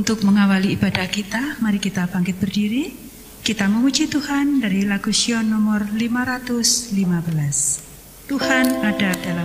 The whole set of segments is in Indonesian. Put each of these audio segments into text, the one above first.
Untuk mengawali ibadah kita, mari kita bangkit berdiri. Kita memuji Tuhan dari lagu Sion nomor 515. Tuhan ada dalam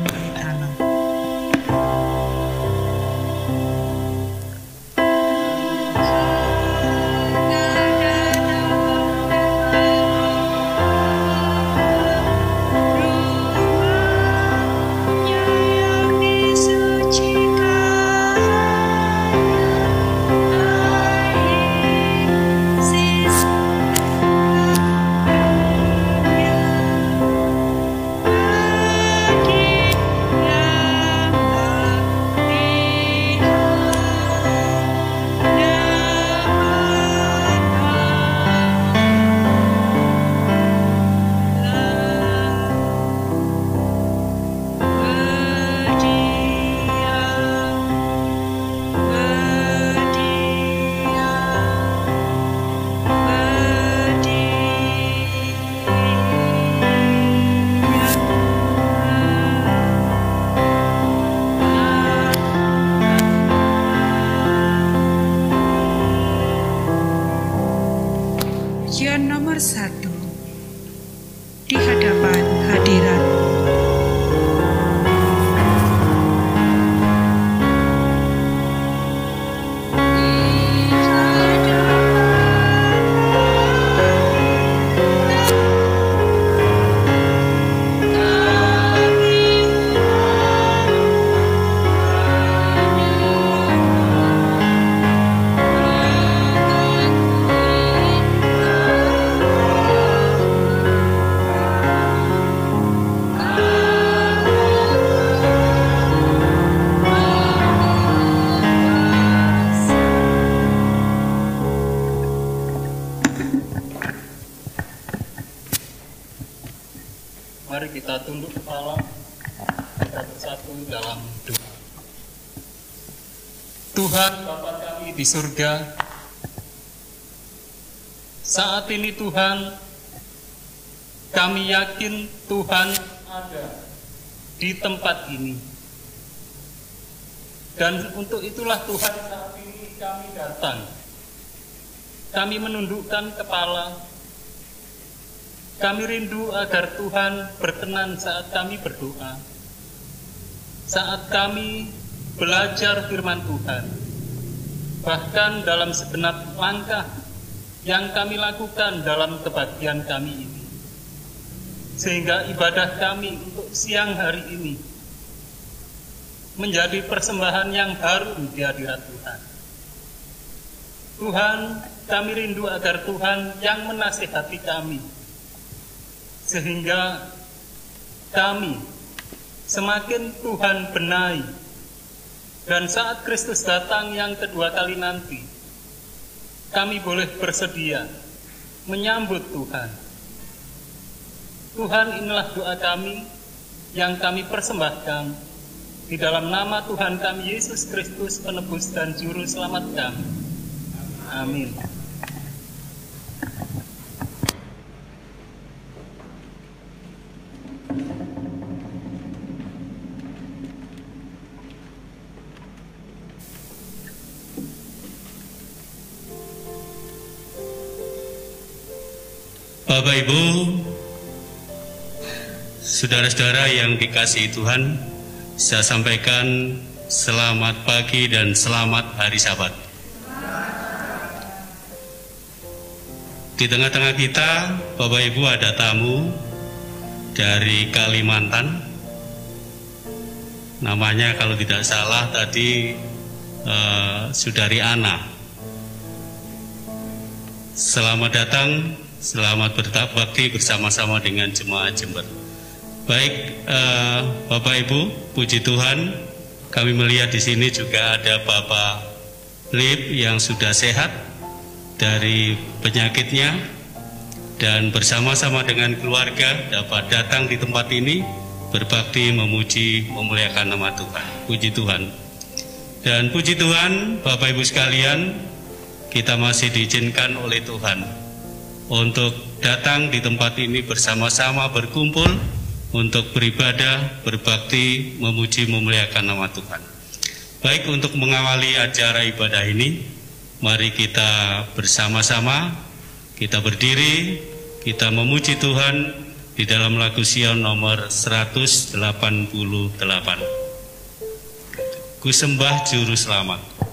surga, saat ini Tuhan, kami yakin Tuhan ada di tempat ini. Dan untuk itulah Tuhan saat ini kami datang. Kami menundukkan kepala. Kami rindu agar Tuhan berkenan saat kami berdoa. Saat kami belajar firman Tuhan. Bahkan dalam segenap langkah yang kami lakukan dalam kebahagiaan kami ini. Sehingga ibadah kami untuk siang hari ini menjadi persembahan yang harum di hadirat Tuhan. Tuhan, kami rindu agar Tuhan yang menasihati kami, sehingga kami semakin Tuhan benahi, dan saat Kristus datang yang kedua kali nanti, kami boleh bersedia menyambut Tuhan. Tuhan inilah doa kami yang kami persembahkan di dalam nama Tuhan kami Yesus Kristus penebus dan juru selamat kami. Amin. Bapak Ibu, saudara-saudara yang dikasihi Tuhan, saya sampaikan selamat pagi dan selamat hari Sabat. Di tengah-tengah kita, Bapak Ibu ada tamu dari Kalimantan. Namanya kalau tidak salah tadi uh, Saudari Ana. Selamat datang, selamat berbakti bersama-sama dengan jemaat Jember. Baik, uh, Bapak Ibu, puji Tuhan, kami melihat di sini juga ada Bapak Lip yang sudah sehat dari penyakitnya dan bersama-sama dengan keluarga dapat datang di tempat ini berbakti memuji memuliakan nama Tuhan. Puji Tuhan. Dan puji Tuhan, Bapak Ibu sekalian, kita masih diizinkan oleh Tuhan untuk datang di tempat ini bersama-sama berkumpul untuk beribadah, berbakti, memuji, memuliakan nama Tuhan. Baik untuk mengawali acara ibadah ini, mari kita bersama-sama, kita berdiri, kita memuji Tuhan di dalam lagu Sion nomor 188. Ku sembah juru selamat.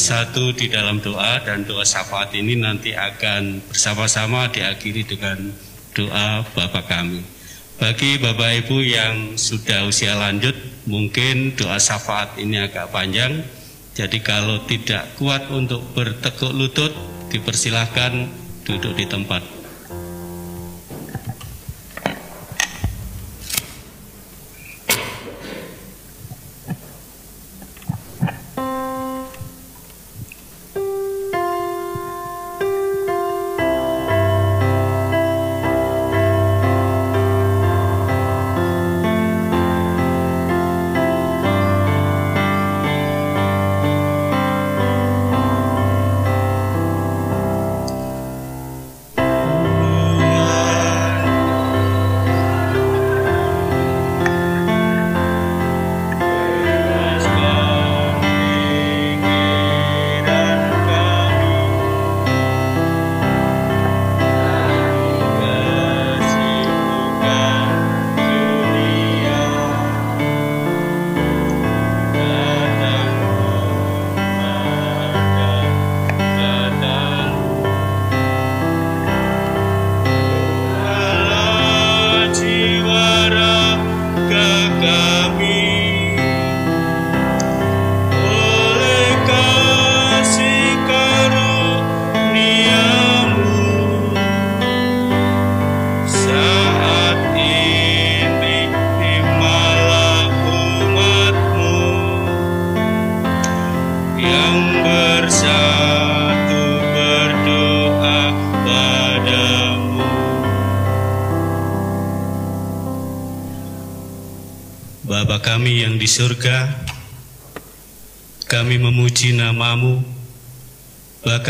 Satu di dalam doa dan doa syafaat ini nanti akan bersama-sama diakhiri dengan doa Bapak kami. Bagi Bapak Ibu yang sudah usia lanjut, mungkin doa syafaat ini agak panjang. Jadi kalau tidak kuat untuk bertekuk lutut, dipersilahkan duduk di tempat.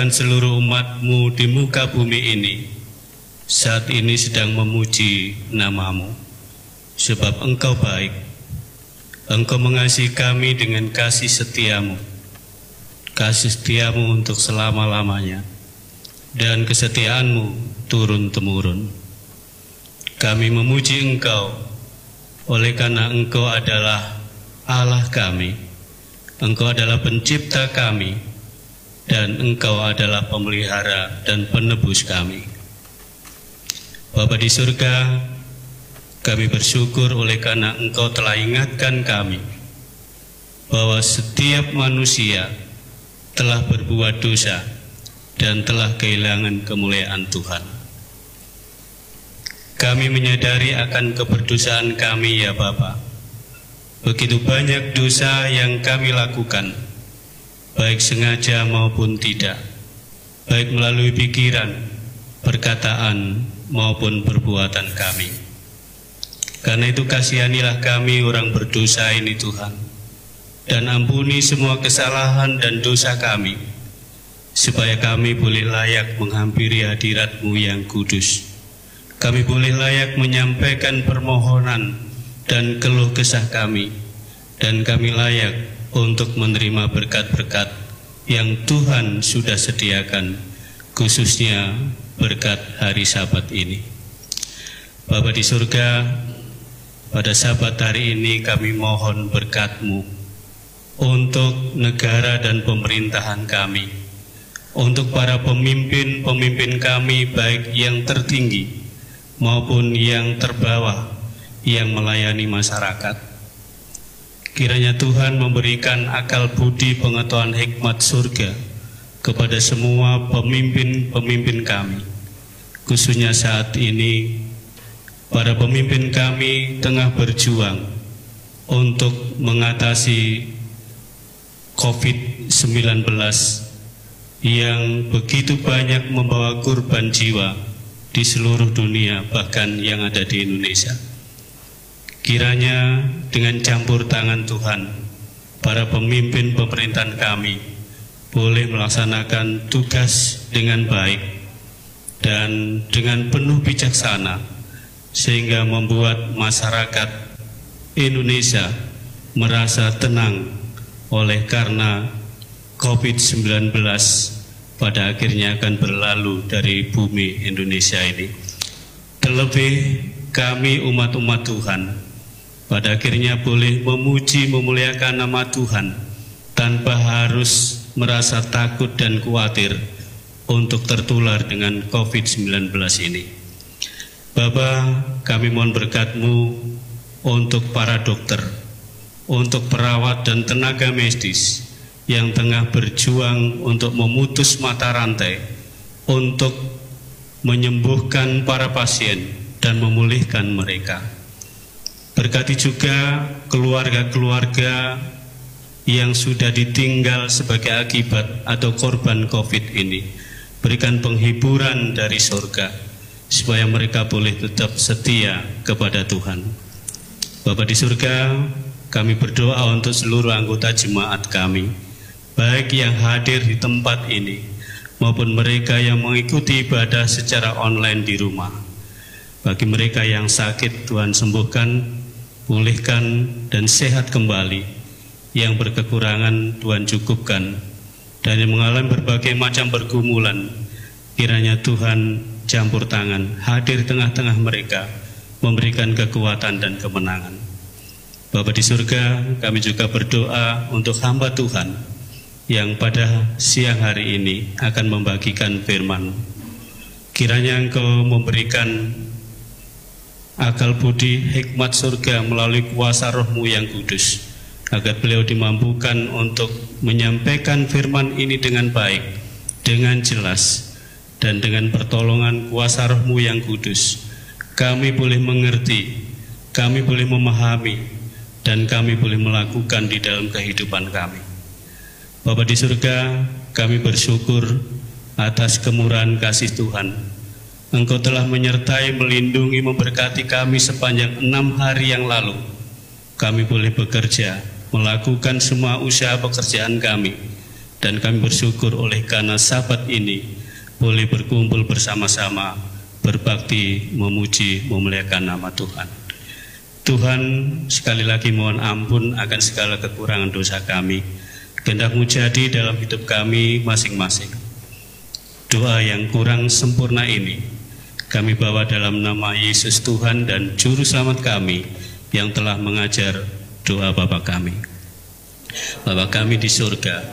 Bahkan seluruh umatmu di muka bumi ini saat ini sedang memuji namamu, sebab engkau baik, engkau mengasihi kami dengan kasih setiamu, kasih setiamu untuk selama-lamanya, dan kesetiaanmu turun-temurun. Kami memuji engkau, oleh karena Engkau adalah Allah kami, Engkau adalah pencipta kami, dan Engkau adalah pemelihara dan penebus kami. Bapa di surga, kami bersyukur oleh karena Engkau telah ingatkan kami bahwa setiap manusia telah berbuat dosa dan telah kehilangan kemuliaan Tuhan. Kami menyadari akan keberdosaan kami ya Bapa. Begitu banyak dosa yang kami lakukan, baik sengaja maupun tidak, baik melalui pikiran, perkataan, maupun perbuatan kami. Karena itu kasihanilah kami orang berdosa ini Tuhan, dan ampuni semua kesalahan dan dosa kami, supaya kami boleh layak menghampiri hadiratmu yang kudus kami boleh layak menyampaikan permohonan dan keluh kesah kami, dan kami layak untuk menerima berkat-berkat yang Tuhan sudah sediakan, khususnya berkat hari Sabat ini. Bapa di surga, pada Sabat hari ini kami mohon berkat-Mu untuk negara dan pemerintahan kami, untuk para pemimpin-pemimpin kami baik yang tertinggi maupun yang terbawah yang melayani masyarakat. Kiranya Tuhan memberikan akal budi pengetahuan hikmat surga kepada semua pemimpin-pemimpin kami. Khususnya saat ini, para pemimpin kami tengah berjuang untuk mengatasi COVID-19 yang begitu banyak membawa korban jiwa di seluruh dunia, bahkan yang ada di Indonesia. Kiranya dengan campur tangan Tuhan, para pemimpin pemerintahan kami boleh melaksanakan tugas dengan baik dan dengan penuh bijaksana, sehingga membuat masyarakat Indonesia merasa tenang oleh karena COVID-19 pada akhirnya akan berlalu dari bumi Indonesia ini. Terlebih kami umat-umat Tuhan pada akhirnya boleh memuji memuliakan nama Tuhan tanpa harus merasa takut dan khawatir untuk tertular dengan COVID-19 ini. Bapa, kami mohon berkatmu untuk para dokter, untuk perawat dan tenaga medis, yang tengah berjuang untuk memutus mata rantai, untuk menyembuhkan para pasien dan memulihkan mereka. Berkati juga keluarga-keluarga yang sudah ditinggal sebagai akibat atau korban COVID ini. Berikan penghiburan dari surga supaya mereka boleh tetap setia kepada Tuhan. Bapak di surga, kami berdoa untuk seluruh anggota jemaat kami baik yang hadir di tempat ini maupun mereka yang mengikuti ibadah secara online di rumah. Bagi mereka yang sakit, Tuhan sembuhkan, pulihkan, dan sehat kembali. Yang berkekurangan, Tuhan cukupkan. Dan yang mengalami berbagai macam pergumulan, kiranya Tuhan campur tangan, hadir di tengah-tengah mereka, memberikan kekuatan dan kemenangan. Bapak di surga, kami juga berdoa untuk hamba Tuhan, yang pada siang hari ini akan membagikan firman. Kiranya Engkau memberikan akal budi hikmat surga melalui kuasa rohmu yang kudus agar beliau dimampukan untuk menyampaikan firman ini dengan baik, dengan jelas, dan dengan pertolongan kuasa rohmu yang kudus. Kami boleh mengerti, kami boleh memahami, dan kami boleh melakukan di dalam kehidupan kami. Bapak di surga, kami bersyukur atas kemurahan kasih Tuhan. Engkau telah menyertai, melindungi, memberkati kami sepanjang enam hari yang lalu. kami boleh bekerja, melakukan semua usaha pekerjaan kami, dan kami bersyukur oleh karena sahabat ini boleh berkumpul bersama-sama, berbakti, memuji, memuliakan nama Tuhan. Tuhan sekali lagi mohon ampun akan segala kekurangan dosa kami. Kehendakmu jadi dalam hidup kami masing-masing. Doa yang kurang sempurna ini kami bawa dalam nama Yesus Tuhan dan Juru Selamat kami yang telah mengajar doa Bapa kami. Bapa kami di surga,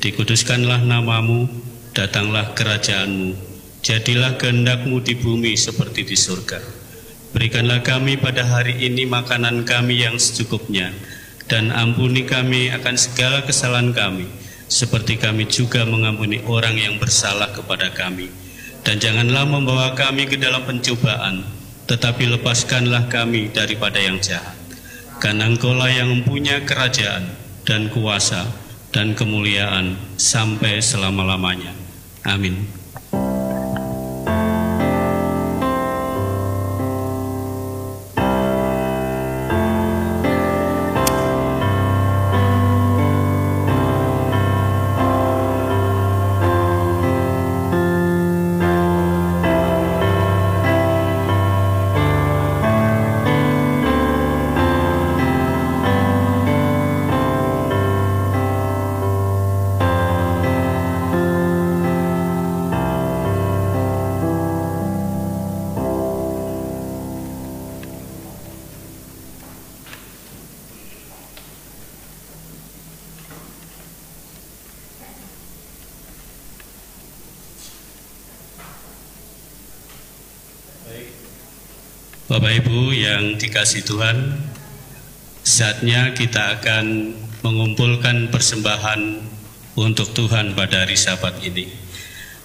dikuduskanlah namamu, datanglah kerajaanmu, jadilah kehendakmu di bumi seperti di surga. Berikanlah kami pada hari ini makanan kami yang secukupnya, dan ampuni kami akan segala kesalahan kami, seperti kami juga mengampuni orang yang bersalah kepada kami. Dan janganlah membawa kami ke dalam pencobaan, tetapi lepaskanlah kami daripada yang jahat. Karena engkaulah yang mempunyai kerajaan dan kuasa dan kemuliaan sampai selama-lamanya. Amin. Dikasih Tuhan, saatnya kita akan mengumpulkan persembahan untuk Tuhan pada hari Sabat ini.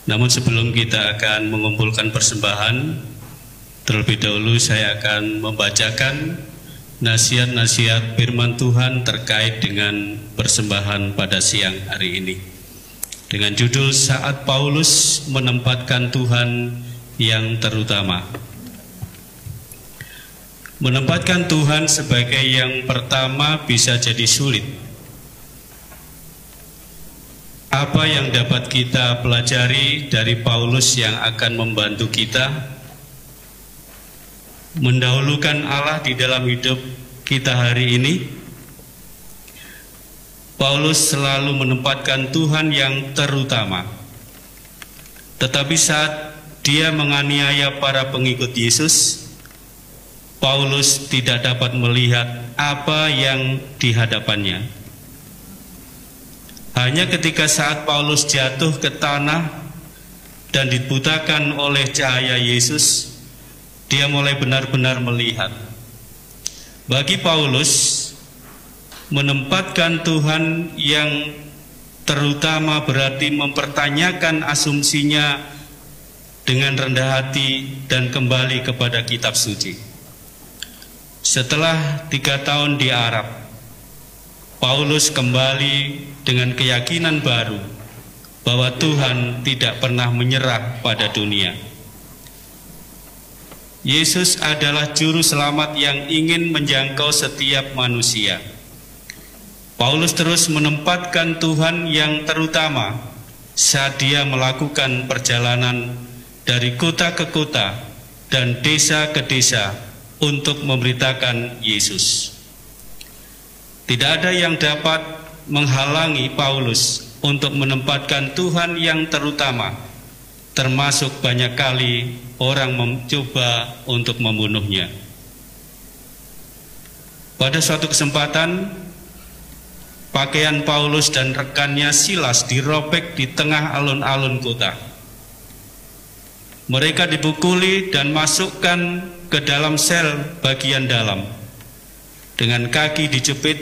Namun sebelum kita akan mengumpulkan persembahan, terlebih dahulu saya akan membacakan nasihat-nasihat firman Tuhan terkait dengan persembahan pada siang hari ini. Dengan judul saat Paulus menempatkan Tuhan yang terutama. Menempatkan Tuhan sebagai yang pertama bisa jadi sulit. Apa yang dapat kita pelajari dari Paulus yang akan membantu kita mendahulukan Allah di dalam hidup kita hari ini? Paulus selalu menempatkan Tuhan yang terutama. Tetapi saat dia menganiaya para pengikut Yesus, Paulus tidak dapat melihat apa yang di hadapannya. Hanya ketika saat Paulus jatuh ke tanah dan dibutakan oleh cahaya Yesus, dia mulai benar-benar melihat. Bagi Paulus, menempatkan Tuhan yang terutama berarti mempertanyakan asumsinya dengan rendah hati dan kembali kepada kitab suci. Setelah tiga tahun di Arab, Paulus kembali dengan keyakinan baru bahwa Tuhan tidak pernah menyerah pada dunia. Yesus adalah juru selamat yang ingin menjangkau setiap manusia. Paulus terus menempatkan Tuhan yang terutama saat dia melakukan perjalanan dari kota ke kota dan desa ke desa untuk memberitakan Yesus. Tidak ada yang dapat menghalangi Paulus untuk menempatkan Tuhan yang terutama, termasuk banyak kali orang mencoba untuk membunuhnya. Pada suatu kesempatan, pakaian Paulus dan rekannya Silas dirobek di tengah alun-alun kota. Mereka dipukuli dan masukkan ke dalam sel bagian dalam dengan kaki dijepit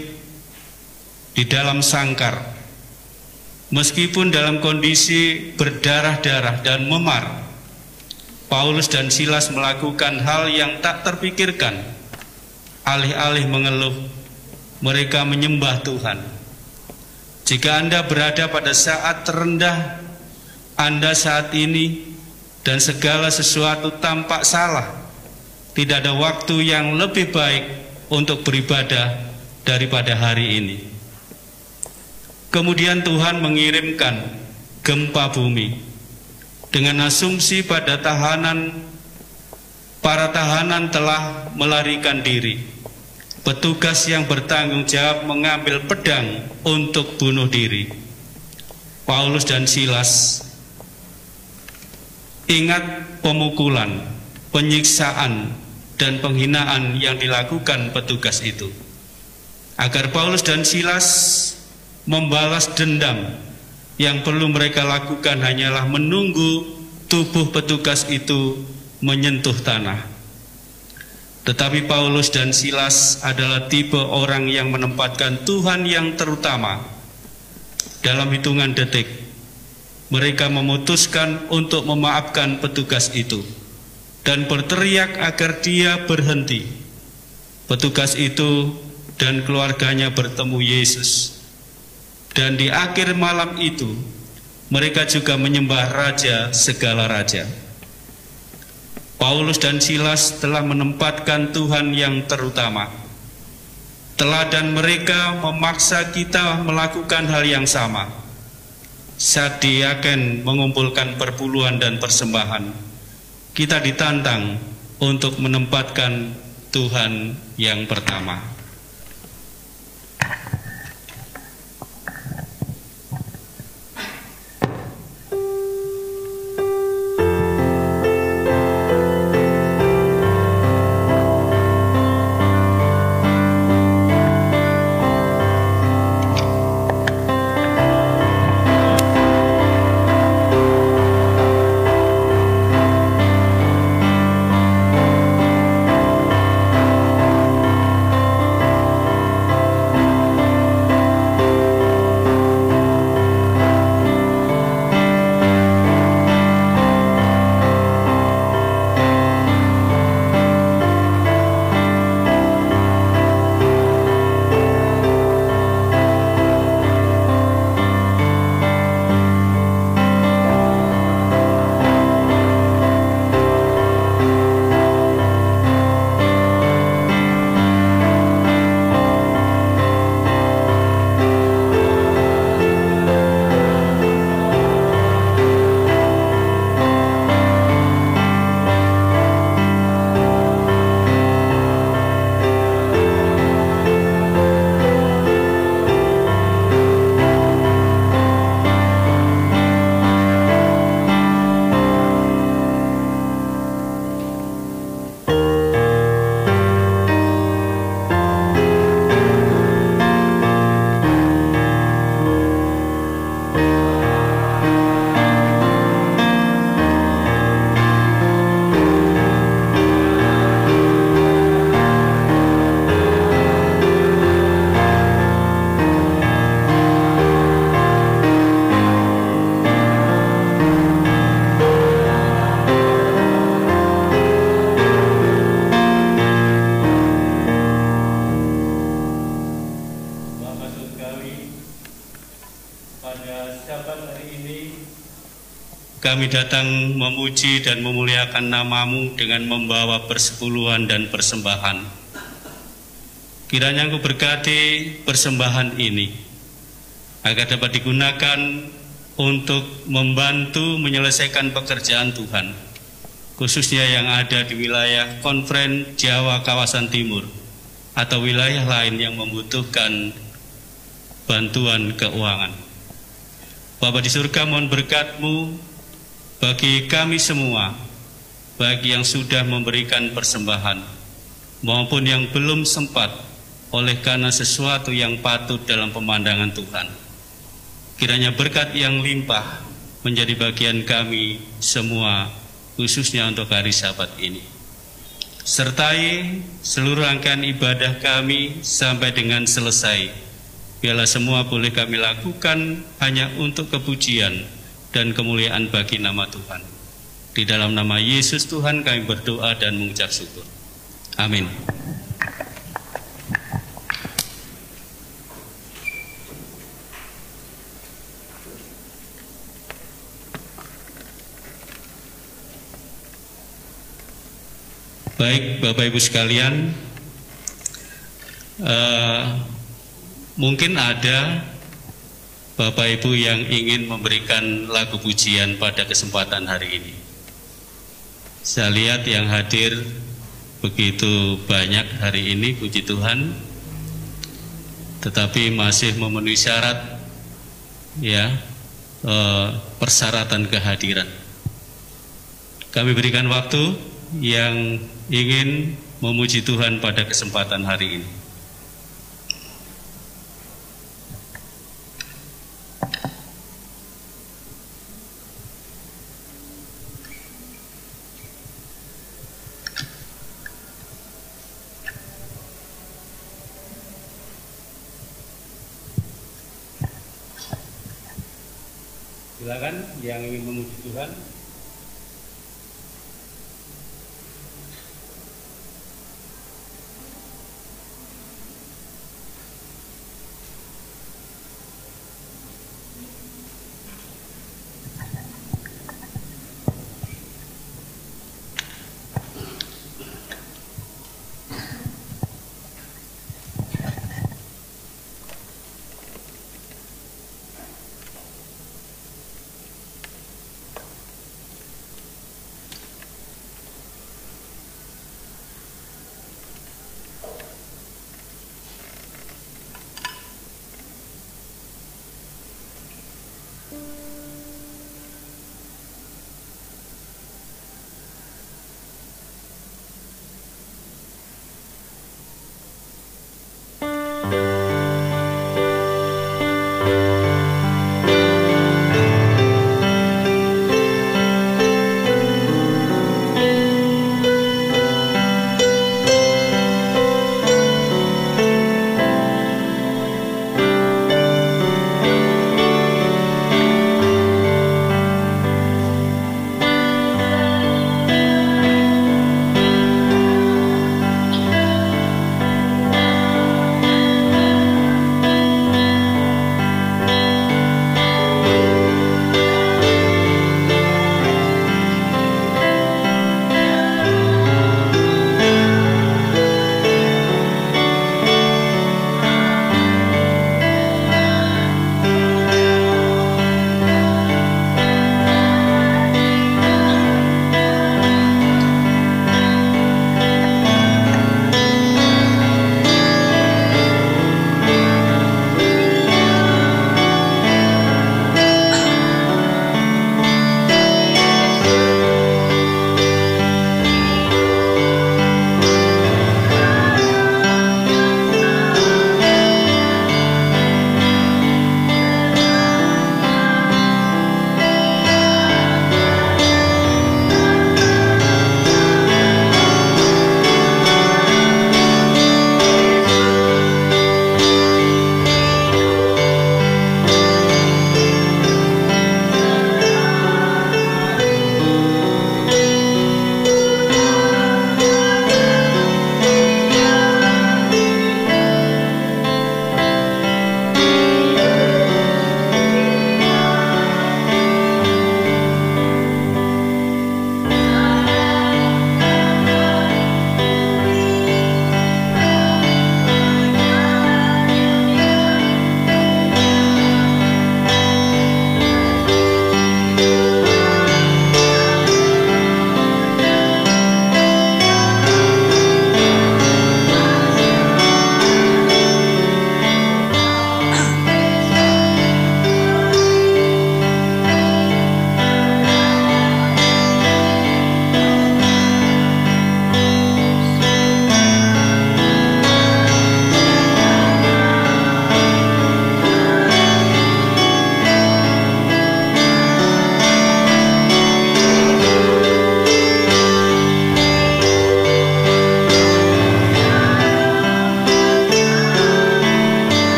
di dalam sangkar. Meskipun dalam kondisi berdarah-darah dan memar Paulus dan Silas melakukan hal yang tak terpikirkan. Alih-alih mengeluh mereka menyembah Tuhan. Jika Anda berada pada saat terendah Anda saat ini dan segala sesuatu tampak salah tidak ada waktu yang lebih baik untuk beribadah daripada hari ini. Kemudian Tuhan mengirimkan gempa bumi dengan asumsi pada tahanan para tahanan telah melarikan diri. Petugas yang bertanggung jawab mengambil pedang untuk bunuh diri. Paulus dan Silas ingat pemukulan, penyiksaan, dan penghinaan yang dilakukan petugas itu. Agar Paulus dan Silas membalas dendam yang perlu mereka lakukan hanyalah menunggu tubuh petugas itu menyentuh tanah. Tetapi Paulus dan Silas adalah tipe orang yang menempatkan Tuhan yang terutama dalam hitungan detik. Mereka memutuskan untuk memaafkan petugas itu dan berteriak agar dia berhenti. Petugas itu dan keluarganya bertemu Yesus. Dan di akhir malam itu, mereka juga menyembah Raja segala Raja. Paulus dan Silas telah menempatkan Tuhan yang terutama. Teladan mereka memaksa kita melakukan hal yang sama. Saat mengumpulkan perpuluhan dan persembahan, kita ditantang untuk menempatkan Tuhan yang pertama. Kami datang memuji dan memuliakan namamu dengan membawa persepuluhan dan persembahan. Kiranya engkau berkati persembahan ini, agar dapat digunakan untuk membantu menyelesaikan pekerjaan Tuhan, khususnya yang ada di wilayah konferen Jawa kawasan timur, atau wilayah lain yang membutuhkan bantuan keuangan. Bapak di surga mohon berkatmu bagi kami semua, bagi yang sudah memberikan persembahan maupun yang belum sempat oleh karena sesuatu yang patut dalam pemandangan Tuhan. Kiranya berkat yang limpah menjadi bagian kami semua, khususnya untuk hari Sabat ini. Sertai seluruh rangkaian ibadah kami sampai dengan selesai. Biarlah semua boleh kami lakukan hanya untuk kepujian dan kemuliaan bagi nama Tuhan. Di dalam nama Yesus Tuhan kami berdoa dan mengucap syukur. Amin. Baik Bapak Ibu sekalian, uh, mungkin ada Bapak Ibu yang ingin memberikan lagu pujian pada kesempatan hari ini. Saya lihat yang hadir begitu banyak hari ini, puji Tuhan, tetapi masih memenuhi syarat ya eh, persyaratan kehadiran. Kami berikan waktu yang ingin memuji Tuhan pada kesempatan hari ini. Silakan yang ingin memuji Tuhan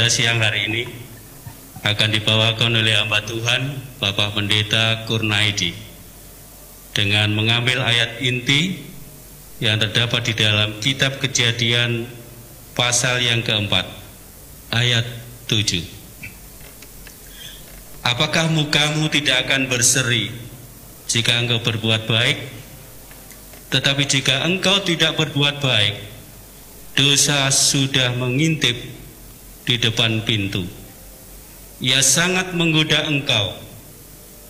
pada siang hari ini akan dibawakan oleh hamba Tuhan Bapak Pendeta Kurnaidi dengan mengambil ayat inti yang terdapat di dalam kitab kejadian pasal yang keempat ayat 7 Apakah mukamu tidak akan berseri jika engkau berbuat baik? Tetapi jika engkau tidak berbuat baik dosa sudah mengintip di depan pintu. Ia sangat menggoda engkau,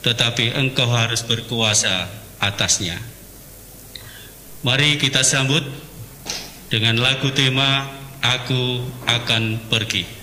tetapi engkau harus berkuasa atasnya. Mari kita sambut dengan lagu tema Aku akan pergi.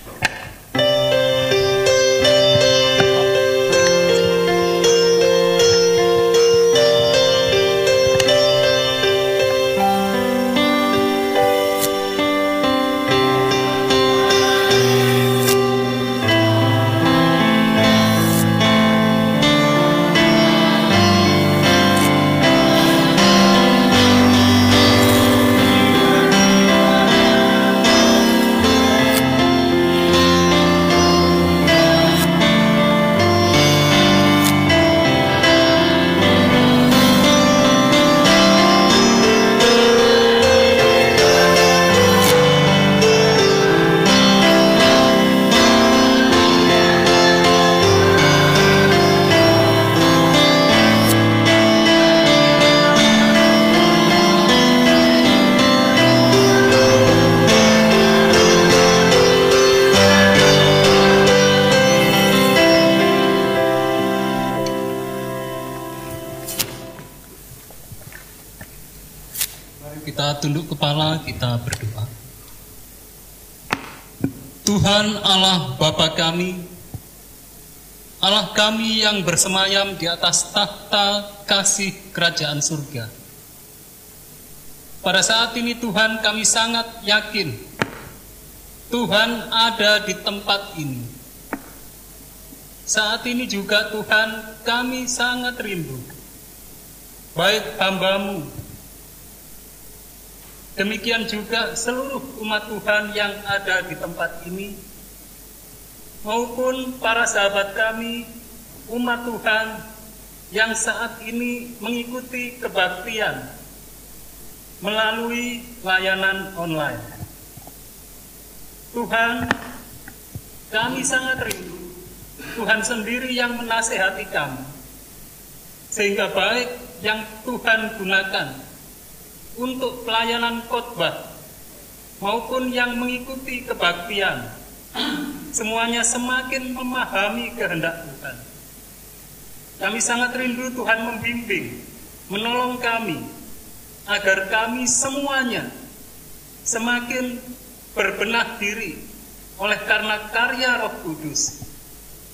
Yang bersemayam di atas tahta kasih kerajaan surga. Pada saat ini Tuhan kami sangat yakin Tuhan ada di tempat ini. Saat ini juga Tuhan kami sangat rindu. Baik hambamu Demikian juga seluruh umat Tuhan yang ada di tempat ini, maupun para sahabat kami, umat Tuhan yang saat ini mengikuti kebaktian melalui layanan online. Tuhan, kami sangat rindu Tuhan sendiri yang menasehati kami, sehingga baik yang Tuhan gunakan untuk pelayanan khotbah maupun yang mengikuti kebaktian semuanya semakin memahami kehendak Tuhan. Kami sangat rindu Tuhan membimbing, menolong kami agar kami semuanya semakin berbenah diri oleh karena karya Roh Kudus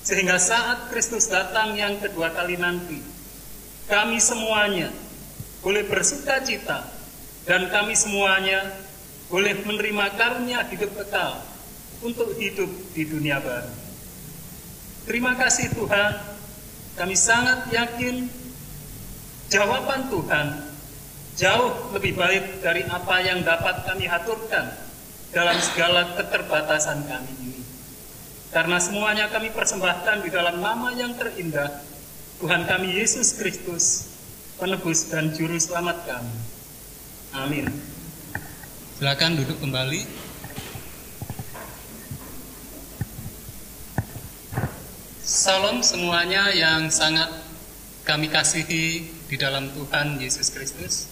sehingga saat Kristus datang yang kedua kali nanti kami semuanya boleh bersuka cita dan kami semuanya boleh menerima karunia hidup kekal untuk hidup di dunia baru. Terima kasih Tuhan, kami sangat yakin jawaban Tuhan jauh lebih baik dari apa yang dapat kami aturkan dalam segala keterbatasan kami ini. Karena semuanya kami persembahkan di dalam nama yang terindah, Tuhan kami Yesus Kristus, penebus dan juru selamat kami. Amin. Silakan duduk kembali. Salam semuanya yang sangat kami kasihi di dalam Tuhan Yesus Kristus.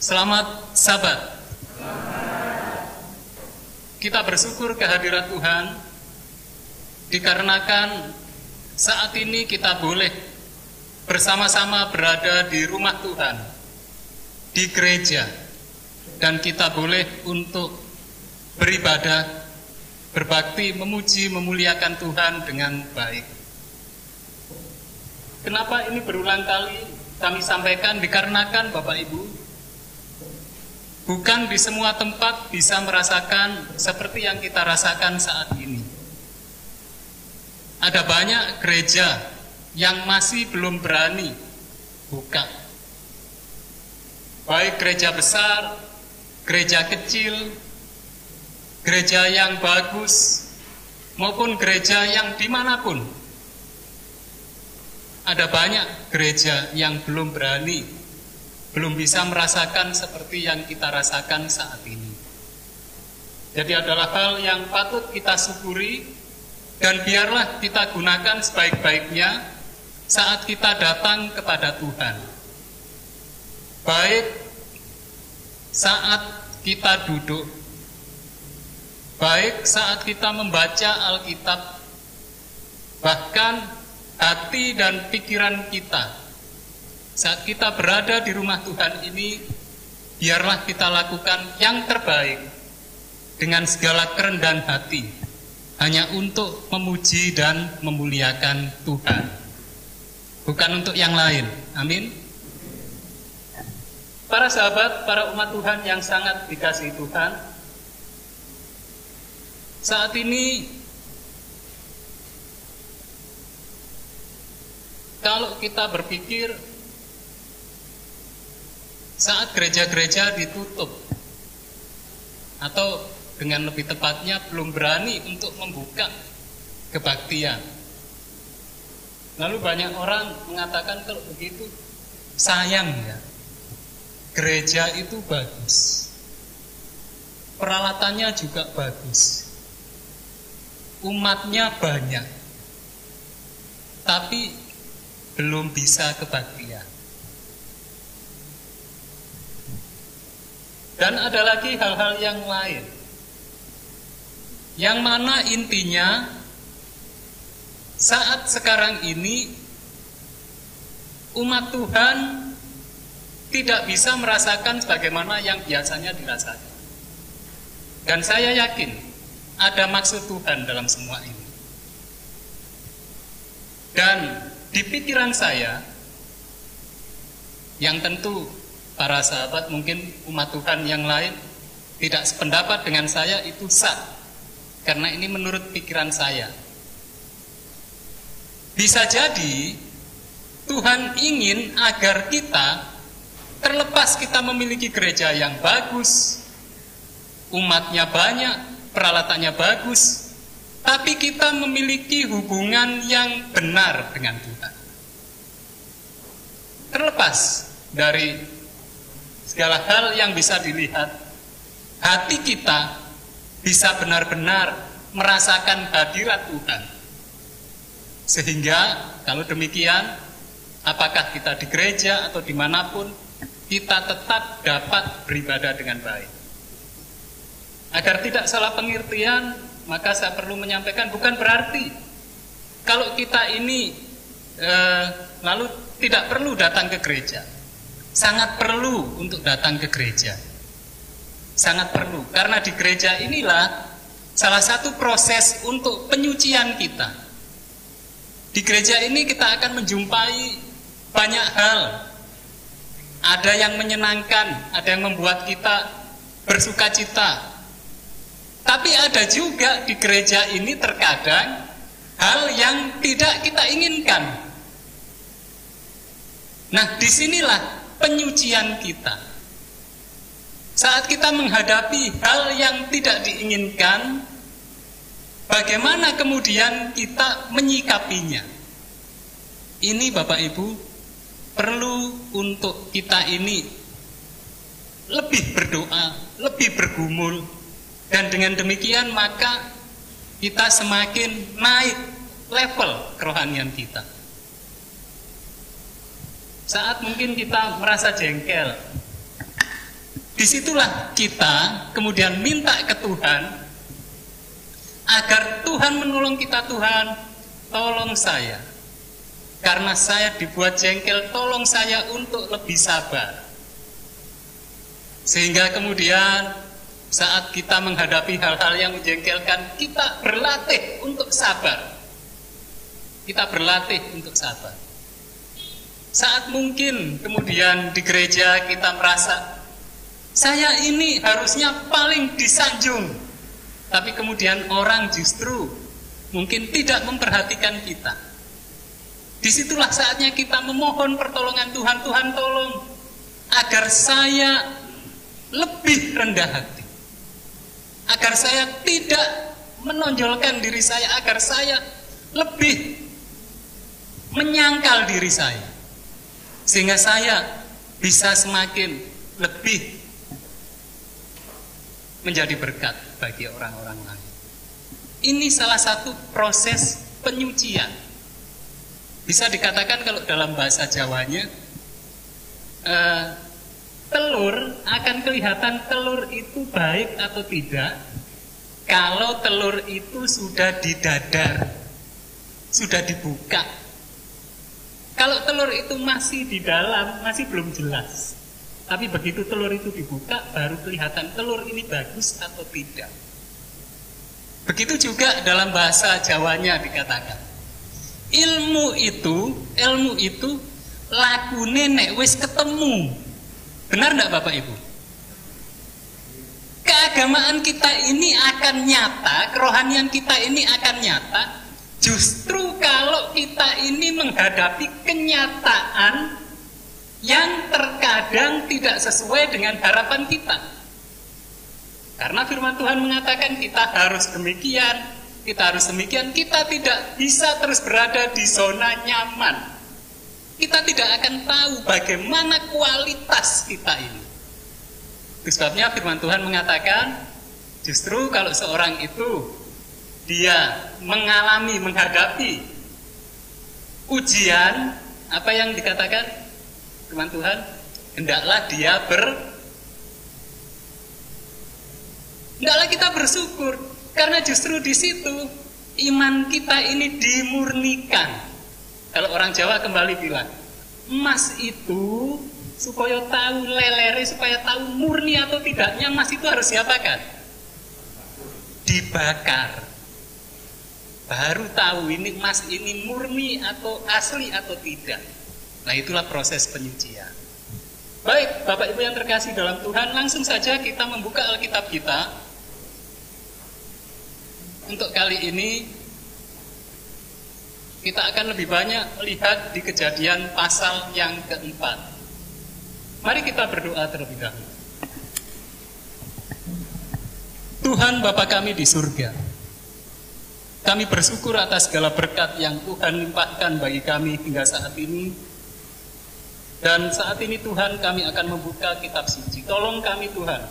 Selamat Sabat. Kita bersyukur kehadiran Tuhan dikarenakan saat ini kita boleh bersama-sama berada di rumah Tuhan, di gereja, dan kita boleh untuk beribadah, berbakti, memuji, memuliakan Tuhan dengan baik. Kenapa ini berulang kali kami sampaikan dikarenakan Bapak Ibu, bukan di semua tempat bisa merasakan seperti yang kita rasakan saat ini. Ada banyak gereja yang masih belum berani buka. Baik gereja besar, gereja kecil, gereja yang bagus, maupun gereja yang di mana pun. Ada banyak gereja yang belum berani, belum bisa merasakan seperti yang kita rasakan saat ini. Jadi adalah hal yang patut kita syukuri dan biarlah kita gunakan sebaik-baiknya saat kita datang kepada Tuhan. Baik saat kita duduk, baik saat kita membaca Alkitab, bahkan hati dan pikiran kita saat kita berada di rumah Tuhan ini, biarlah kita lakukan yang terbaik dengan segala kerendahan hati, hanya untuk memuji dan memuliakan Tuhan, bukan untuk yang lain. Amin. Para sahabat, para umat Tuhan yang sangat dikasihi Tuhan, saat ini kalau kita berpikir saat gereja-gereja ditutup atau dengan lebih tepatnya belum berani untuk membuka kebaktian. Lalu banyak orang mengatakan kalau begitu sayang ya gereja itu bagus. Peralatannya juga bagus. Umatnya banyak. Tapi belum bisa kebaktian. Dan ada lagi hal-hal yang lain. Yang mana intinya saat sekarang ini umat Tuhan tidak bisa merasakan sebagaimana yang biasanya dirasakan. Dan saya yakin ada maksud Tuhan dalam semua ini. Dan di pikiran saya, yang tentu para sahabat mungkin umat Tuhan yang lain tidak sependapat dengan saya itu sah. Karena ini menurut pikiran saya. Bisa jadi Tuhan ingin agar kita Terlepas kita memiliki gereja yang bagus, umatnya banyak, peralatannya bagus, tapi kita memiliki hubungan yang benar dengan Tuhan. Terlepas dari segala hal yang bisa dilihat, hati kita bisa benar-benar merasakan hadirat Tuhan. Sehingga kalau demikian, apakah kita di gereja atau di mana pun, kita tetap dapat beribadah dengan baik. Agar tidak salah pengertian, maka saya perlu menyampaikan bukan berarti kalau kita ini eh, lalu tidak perlu datang ke gereja. Sangat perlu untuk datang ke gereja. Sangat perlu karena di gereja inilah salah satu proses untuk penyucian kita. Di gereja ini kita akan menjumpai banyak hal ada yang menyenangkan, ada yang membuat kita bersuka cita. Tapi ada juga di gereja ini terkadang hal yang tidak kita inginkan. Nah, di sinilah penyucian kita. Saat kita menghadapi hal yang tidak diinginkan, bagaimana kemudian kita menyikapinya? Ini Bapak Ibu perlu untuk kita ini lebih berdoa, lebih bergumul, dan dengan demikian maka kita semakin naik level kerohanian kita. Saat mungkin kita merasa jengkel, di situlah kita kemudian minta ke Tuhan agar Tuhan menolong kita Tuhan, tolong saya karena saya dibuat jengkel, tolong saya untuk lebih sabar. Sehingga kemudian saat kita menghadapi hal-hal yang menjengkelkan, kita berlatih untuk sabar. Kita berlatih untuk sabar. Saat mungkin kemudian di gereja kita merasa saya ini harusnya paling disanjung. Tapi kemudian orang justru mungkin tidak memperhatikan kita Di situlah saatnya kita memohon pertolongan Tuhan. Tuhan tolong agar saya lebih rendah hati. Agar saya tidak menonjolkan diri saya, agar saya lebih menyangkal diri saya, sehingga saya bisa semakin lebih menjadi berkat bagi orang-orang lain. Ini salah satu proses penyucian. Bisa dikatakan kalau dalam bahasa Jawanya, eh, telur akan kelihatan telur itu baik atau tidak kalau telur itu sudah didadar, sudah dibuka. Kalau telur itu masih di dalam, masih belum jelas. Tapi begitu telur itu dibuka, baru kelihatan telur ini bagus atau tidak. Begitu juga dalam bahasa Jawanya dikatakan. Ilmu itu, ilmu itu laku nenek wis ketemu. Benar enggak Bapak Ibu? Keagamaan kita ini akan nyata, kerohanian kita ini akan nyata justru kalau kita ini menghadapi kenyataan yang terkadang tidak sesuai dengan harapan kita. Karena firman Tuhan mengatakan kita harus demikian, kita harus demikian, kita tidak bisa terus berada di zona nyaman. Kita tidak akan tahu bagaimana kualitas kita ini. Itu sebabnya firman Tuhan mengatakan, justru kalau seorang itu dia mengalami, menghadapi ujian, apa yang dikatakan? firman Tuhan, hendaklah dia ber hendaklah kita bersyukur karena justru di situ iman kita ini dimurnikan. Kalau orang Jawa kembali bilang, emas itu supaya tahu lelere, supaya tahu murni atau tidaknya emas itu harus diapakan? Dibakar. Baru tahu ini emas ini murni atau asli atau tidak. Nah itulah proses penyucian. Baik, Bapak Ibu yang terkasih dalam Tuhan, langsung saja kita membuka Alkitab kita. Untuk kali ini, kita akan lebih banyak melihat di kejadian pasal yang keempat. Mari kita berdoa terlebih dahulu. Tuhan Bapa kami di surga, kami bersyukur atas segala berkat yang Tuhan limpahkan bagi kami hingga saat ini. Dan saat ini Tuhan kami akan membuka kitab suci. Tolong kami Tuhan,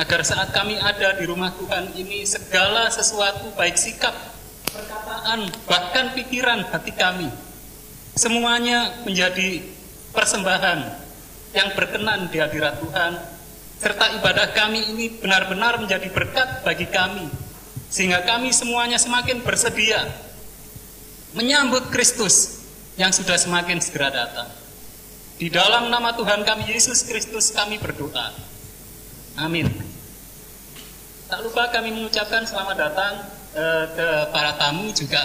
agar saat kami ada di rumah Tuhan ini segala sesuatu baik sikap, perkataan, bahkan pikiran hati kami semuanya menjadi persembahan yang berkenan di hadirat Tuhan serta ibadah kami ini benar-benar menjadi berkat bagi kami sehingga kami semuanya semakin bersedia menyambut Kristus yang sudah semakin segera datang. Di dalam nama Tuhan kami Yesus Kristus kami berdoa. Amin. Tak lupa kami mengucapkan selamat datang eh, ke para tamu juga.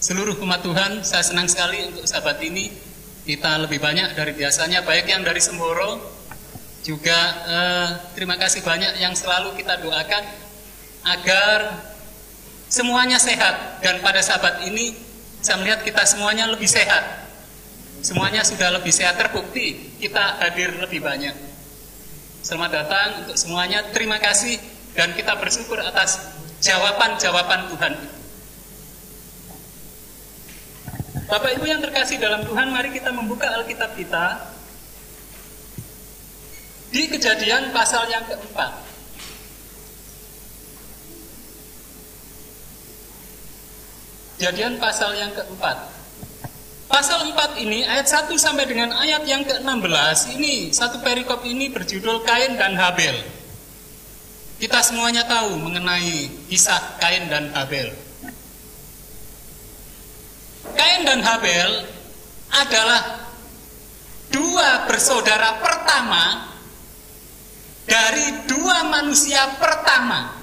Seluruh umat Tuhan. Saya senang sekali untuk sahabat ini. Kita lebih banyak dari biasanya, baik yang dari Semboro. Juga eh, terima kasih banyak yang selalu kita doakan agar semuanya sehat. Dan pada sahabat ini saya melihat kita semuanya lebih sehat. Semuanya sudah lebih sehat. Terbukti, kita hadir lebih banyak. Selamat datang untuk semuanya, terima kasih dan kita bersyukur atas jawaban-jawaban Tuhan. Bapak Ibu yang terkasih dalam Tuhan, mari kita membuka Alkitab kita di kejadian pasal yang keempat. Kejadian pasal yang keempat. Pasal 4 ini ayat 1 sampai dengan ayat yang ke-16 ini satu perikop ini berjudul Kain dan Habel. Kita semuanya tahu mengenai kisah Kain dan Habel. Kain dan Habel adalah dua bersaudara pertama dari dua manusia pertama.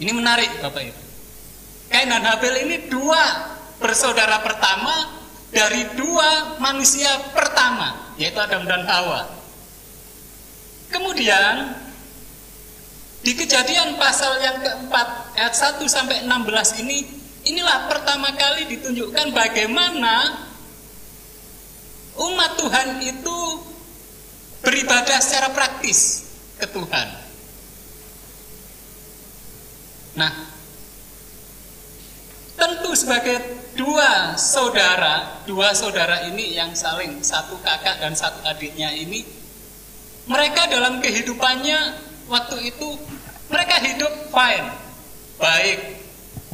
Ini menarik Bapak Ibu. Kain dan Habel ini dua bersaudara pertama dari dua manusia pertama, yaitu Adam dan Hawa. Kemudian di kejadian pasal yang keempat ayat 1 sampai 16 ini inilah pertama kali ditunjukkan bagaimana umat Tuhan itu beribadah secara praktis ke Tuhan. Nah, tentu sebagai dua saudara, dua saudara ini yang saling satu kakak dan satu adiknya ini, mereka dalam kehidupannya waktu itu mereka hidup fine, baik,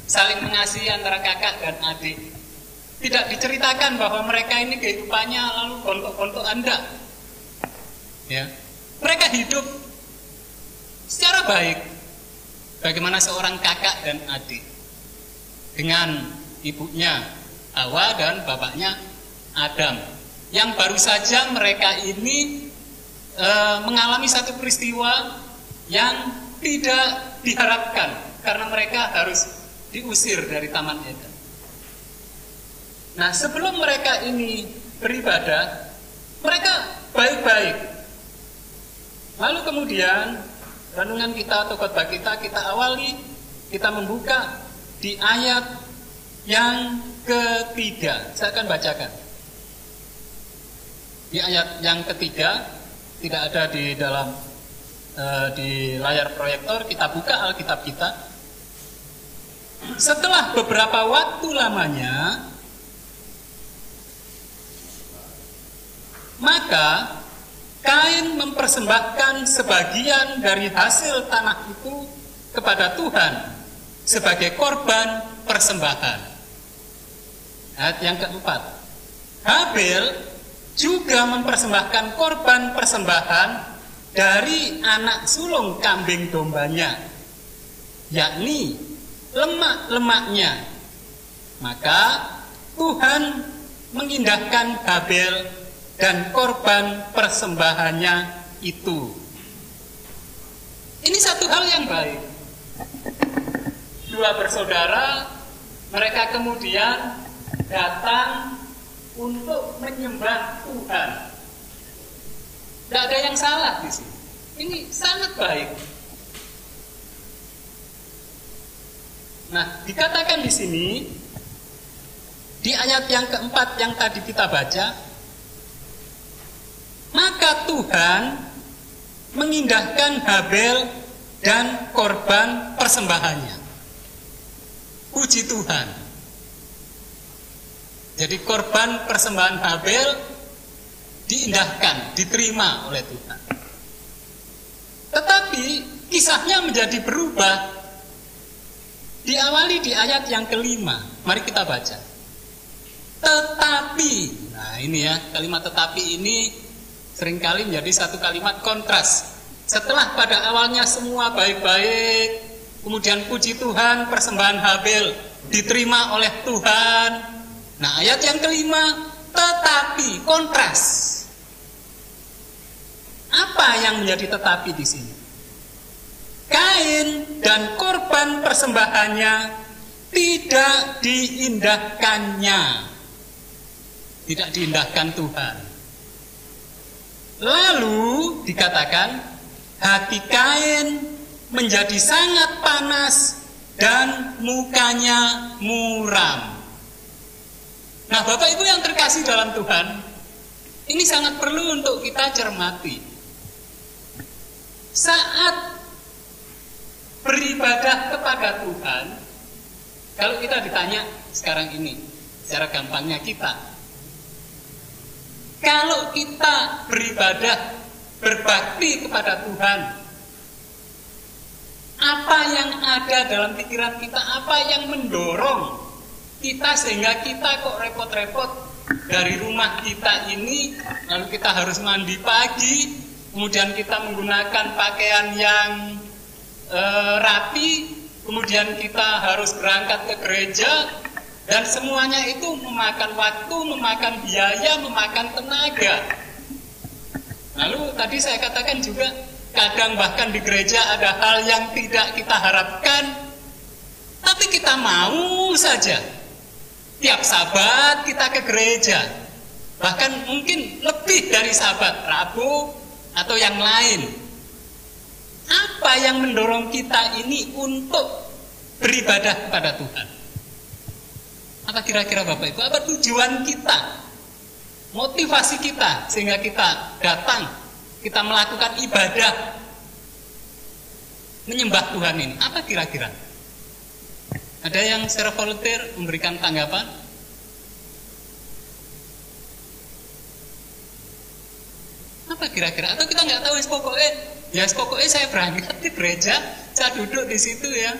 saling mengasihi antara kakak dan adik. Tidak diceritakan bahwa mereka ini kehidupannya lalu kontok-kontok anda. Ya, mereka hidup secara baik. Bagaimana seorang kakak dan adik dengan ibunya Hawa dan bapaknya Adam yang baru saja mereka ini e, mengalami satu peristiwa yang tidak diharapkan karena mereka harus diusir dari Taman Eden. Nah, sebelum mereka ini beribadah, mereka baik-baik. Lalu kemudian renungan kita atau khotbah kita kita awali kita membuka di ayat yang ketiga, saya akan bacakan. Di ayat yang ketiga, tidak ada di dalam uh, di layar proyektor, kita buka Alkitab kita. Setelah beberapa waktu lamanya, maka Kain mempersembahkan sebagian dari hasil tanah itu kepada Tuhan sebagai korban persembahan. Ayat yang keempat. Habel juga mempersembahkan korban persembahan dari anak sulung kambing dombanya, yakni lemak-lemaknya. Maka Tuhan mengindahkan Habel dan korban persembahannya itu. Ini satu hal yang baik. Dua bersaudara, mereka kemudian datang untuk menyembah Tuhan. Tidak ada yang salah di sini. Ini sangat baik. Nah, dikatakan di sini di ayat yang keempat yang tadi kita baca, maka Tuhan mengindahkan Habel dan korban persembahannya. Puji Tuhan. Jadi korban persembahan Habel diindahkan, diterima oleh Tuhan. Tetapi kisahnya menjadi berubah. Diawali di ayat yang kelima. Mari kita baca. Tetapi, nah ini ya, kalimat tetapi ini sering kali menjadi satu kalimat kontras. Setelah pada awalnya semua baik-baik, kemudian puji Tuhan, persembahan Habel diterima oleh Tuhan, Nah, ayat yang kelima, tetapi kontras. Apa yang menjadi tetapi di sini? Kain dan korban persembahannya tidak diindahkannya. Tidak diindahkan Tuhan. Lalu dikatakan hati Kain menjadi sangat panas dan mukanya muram. Nah, Bapak Ibu yang terkasih dalam Tuhan, ini sangat perlu untuk kita cermati. Saat beribadah kepada Tuhan, kalau kita ditanya sekarang ini, secara gampangnya kita, kalau kita beribadah, berbakti kepada Tuhan, apa yang ada dalam pikiran kita, apa yang mendorong kita sehingga kita kok repot-repot dari rumah kita ini lalu kita harus mandi pagi kemudian kita menggunakan pakaian yang e, rapi kemudian kita harus berangkat ke gereja dan semuanya itu memakan waktu, memakan biaya, memakan tenaga. Lalu tadi saya katakan juga kadang bahkan di gereja ada hal yang tidak kita harapkan tapi kita mau saja tiap sabat kita ke gereja. Bahkan mungkin lebih dari sabat Rabu atau yang lain. Apa yang mendorong kita ini untuk beribadah kepada Tuhan? Apa kira-kira Bapak Ibu? Apa tujuan kita? Motivasi kita sehingga kita datang, kita melakukan ibadah menyembah Tuhan ini. Apa kira-kira? Ada yang secara volunteer memberikan tanggapan? Apa kira-kira? Atau kita nggak tahu pokoknya ya pokoknya saya berangkat di gereja, saya duduk di situ ya.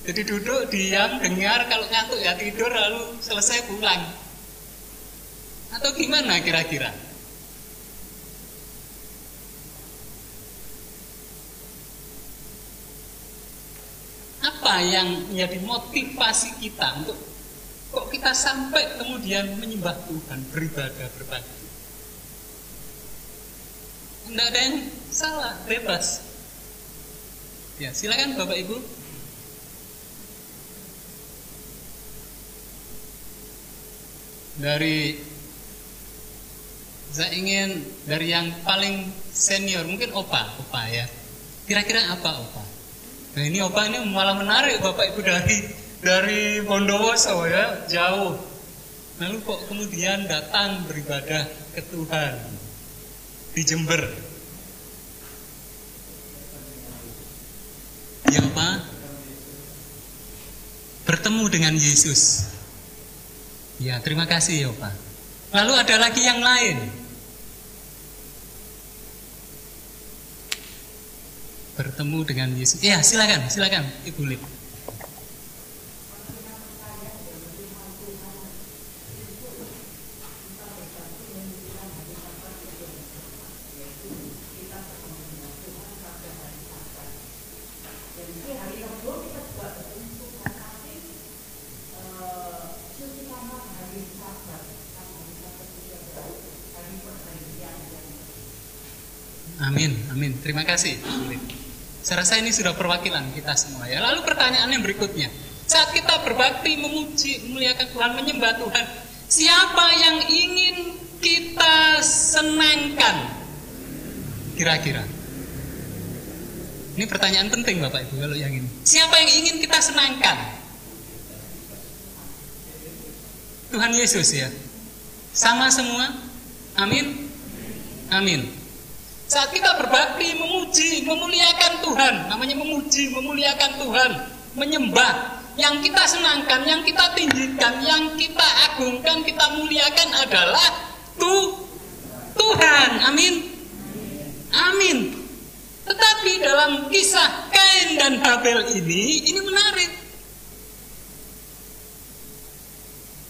Jadi duduk, diam, dengar, kalau ngantuk ya tidur, lalu selesai pulang. Atau gimana kira-kira? Apa yang menjadi motivasi kita untuk kok kita sampai kemudian menyembah Tuhan, beribadah, berbakti? Tidak ada yang salah, bebas. Ya, silakan Bapak Ibu. Dari saya ingin dari yang paling senior, mungkin Opa, Opa ya. Kira-kira apa Opa? Nah ini Opa ini malah menarik Bapak Ibu dari dari Bondowoso ya, jauh. Lalu kok kemudian datang beribadah ke Tuhan di Jember. Ya Pak, bertemu dengan Yesus. Ya terima kasih ya Pak. Lalu ada lagi yang lain. Bertemu dengan Yesus. Ya silakan, silakan Ibu Lip. Amin, amin. Terima kasih. Saya rasa ini sudah perwakilan kita semua ya. Lalu pertanyaan yang berikutnya. Saat kita berbakti, memuji, memuliakan Tuhan, menyembah Tuhan. Siapa yang ingin kita senangkan? Kira-kira. Ini pertanyaan penting Bapak Ibu kalau yang ini. Siapa yang ingin kita senangkan? Tuhan Yesus ya. Sama semua? Amin. Amin. Saat kita berbakti, memuji, memuliakan Tuhan, namanya memuji, memuliakan Tuhan, menyembah, yang kita senangkan, yang kita tinggikan, yang kita agungkan, kita muliakan adalah tu Tuhan. Amin. Amin. Tetapi dalam kisah Kain dan Habel ini, ini menarik.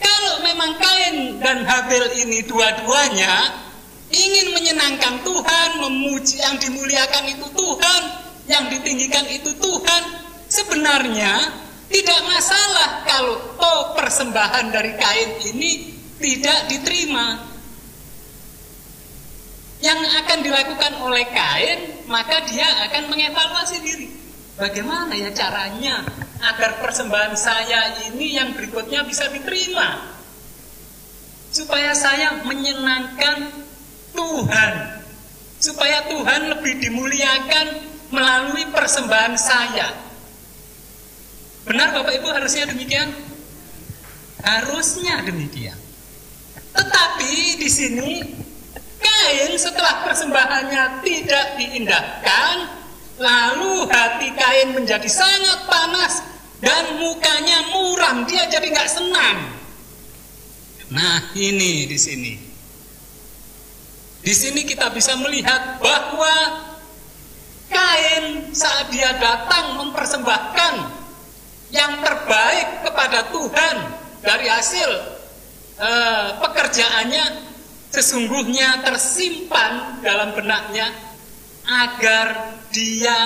Kalau memang Kain dan Habel ini dua-duanya ingin menyenangkan Tuhan, memuji yang dimuliakan itu Tuhan, yang ditinggikan itu Tuhan. Sebenarnya tidak masalah kalau toh persembahan dari kain ini tidak diterima. Yang akan dilakukan oleh kain, maka dia akan mengevaluasi diri. Bagaimana ya caranya agar persembahan saya ini yang berikutnya bisa diterima? Supaya saya menyenangkan Tuhan supaya Tuhan lebih dimuliakan melalui persembahan saya. Benar Bapak Ibu harusnya demikian? Harusnya demikian. Tetapi di sini Kain setelah persembahannya tidak diindahkan, lalu hati Kain menjadi sangat panas dan mukanya muram, dia jadi nggak senang. Nah ini di sini. Di sini kita bisa melihat bahwa Kain saat dia datang mempersembahkan yang terbaik kepada Tuhan dari hasil uh, pekerjaannya sesungguhnya tersimpan dalam benaknya agar dia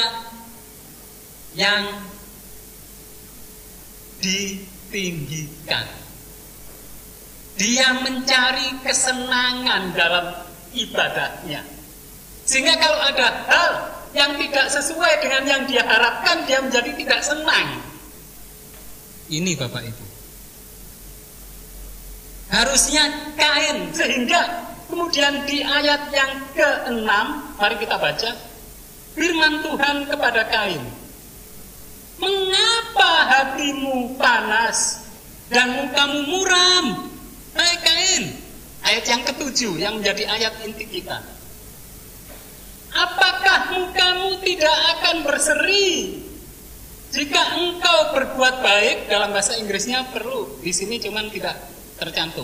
yang ditinggikan. Dia mencari kesenangan dalam ibadahnya. Sehingga kalau ada hal yang tidak sesuai dengan yang dia harapkan, dia menjadi tidak senang. Ini Bapak Ibu. Harusnya kain sehingga kemudian di ayat yang ke-6 mari kita baca firman Tuhan kepada kain. Mengapa hatimu panas dan mukamu muram? Hai kain, Ayat yang ketujuh yang menjadi ayat inti kita. Apakah mukamu tidak akan berseri Jika engkau berbuat baik dalam bahasa Inggrisnya perlu di sini cuman tidak tercantum.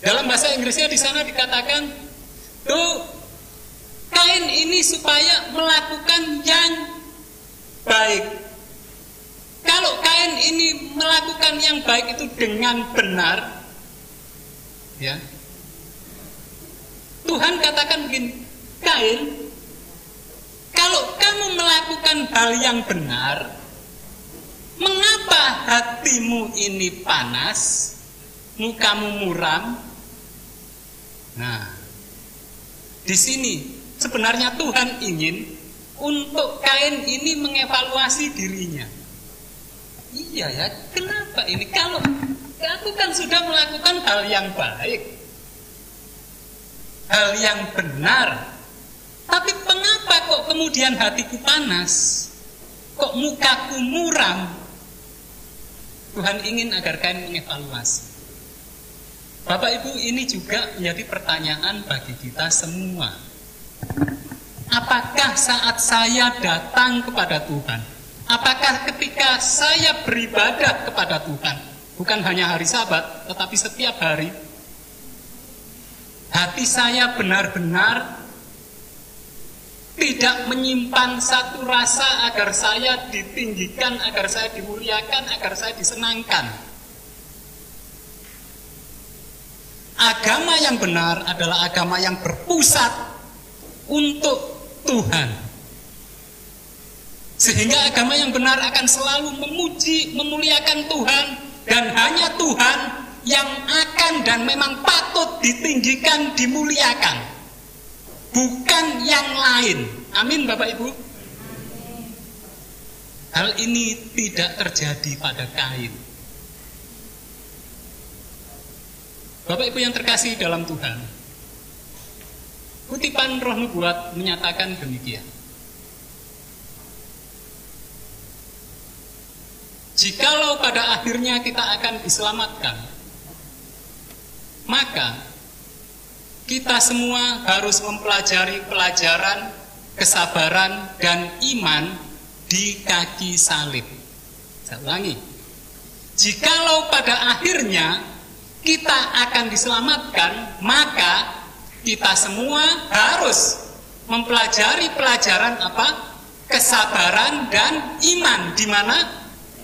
Dalam bahasa Inggrisnya di sana dikatakan tuh kain ini supaya melakukan yang baik. Kalau kain ini melakukan yang baik itu dengan benar, ya. Tuhan katakan begini, kain kalau kamu melakukan hal yang benar, mengapa hatimu ini panas, mukamu muram? Nah, di sini sebenarnya Tuhan ingin untuk kain ini mengevaluasi dirinya. Iya ya, kenapa ini? Kalau aku kan sudah melakukan hal yang baik, hal yang benar, tapi mengapa kok kemudian hatiku panas? Kok mukaku muram? Tuhan ingin agar kalian mengevaluasi. Bapak Ibu ini juga menjadi pertanyaan bagi kita semua. Apakah saat saya datang kepada Tuhan? Apakah ketika saya beribadah kepada Tuhan? Bukan hanya hari sabat, tetapi setiap hari. Hati saya benar-benar tidak menyimpan satu rasa agar saya ditinggikan, agar saya dimuliakan, agar saya disenangkan. Agama yang benar adalah agama yang berpusat untuk Tuhan. Sehingga agama yang benar akan selalu memuji, memuliakan Tuhan dan hanya Tuhan yang akan dan memang patut ditinggikan, dimuliakan bukan yang lain. Amin Bapak Ibu. Hal ini tidak terjadi pada kain. Bapak Ibu yang terkasih dalam Tuhan. Kutipan roh nubuat menyatakan demikian. Jikalau pada akhirnya kita akan diselamatkan, maka kita semua harus mempelajari pelajaran kesabaran dan iman di kaki salib. Saya ulangi. Jikalau pada akhirnya kita akan diselamatkan, maka kita semua harus mempelajari pelajaran apa? Kesabaran dan iman di mana?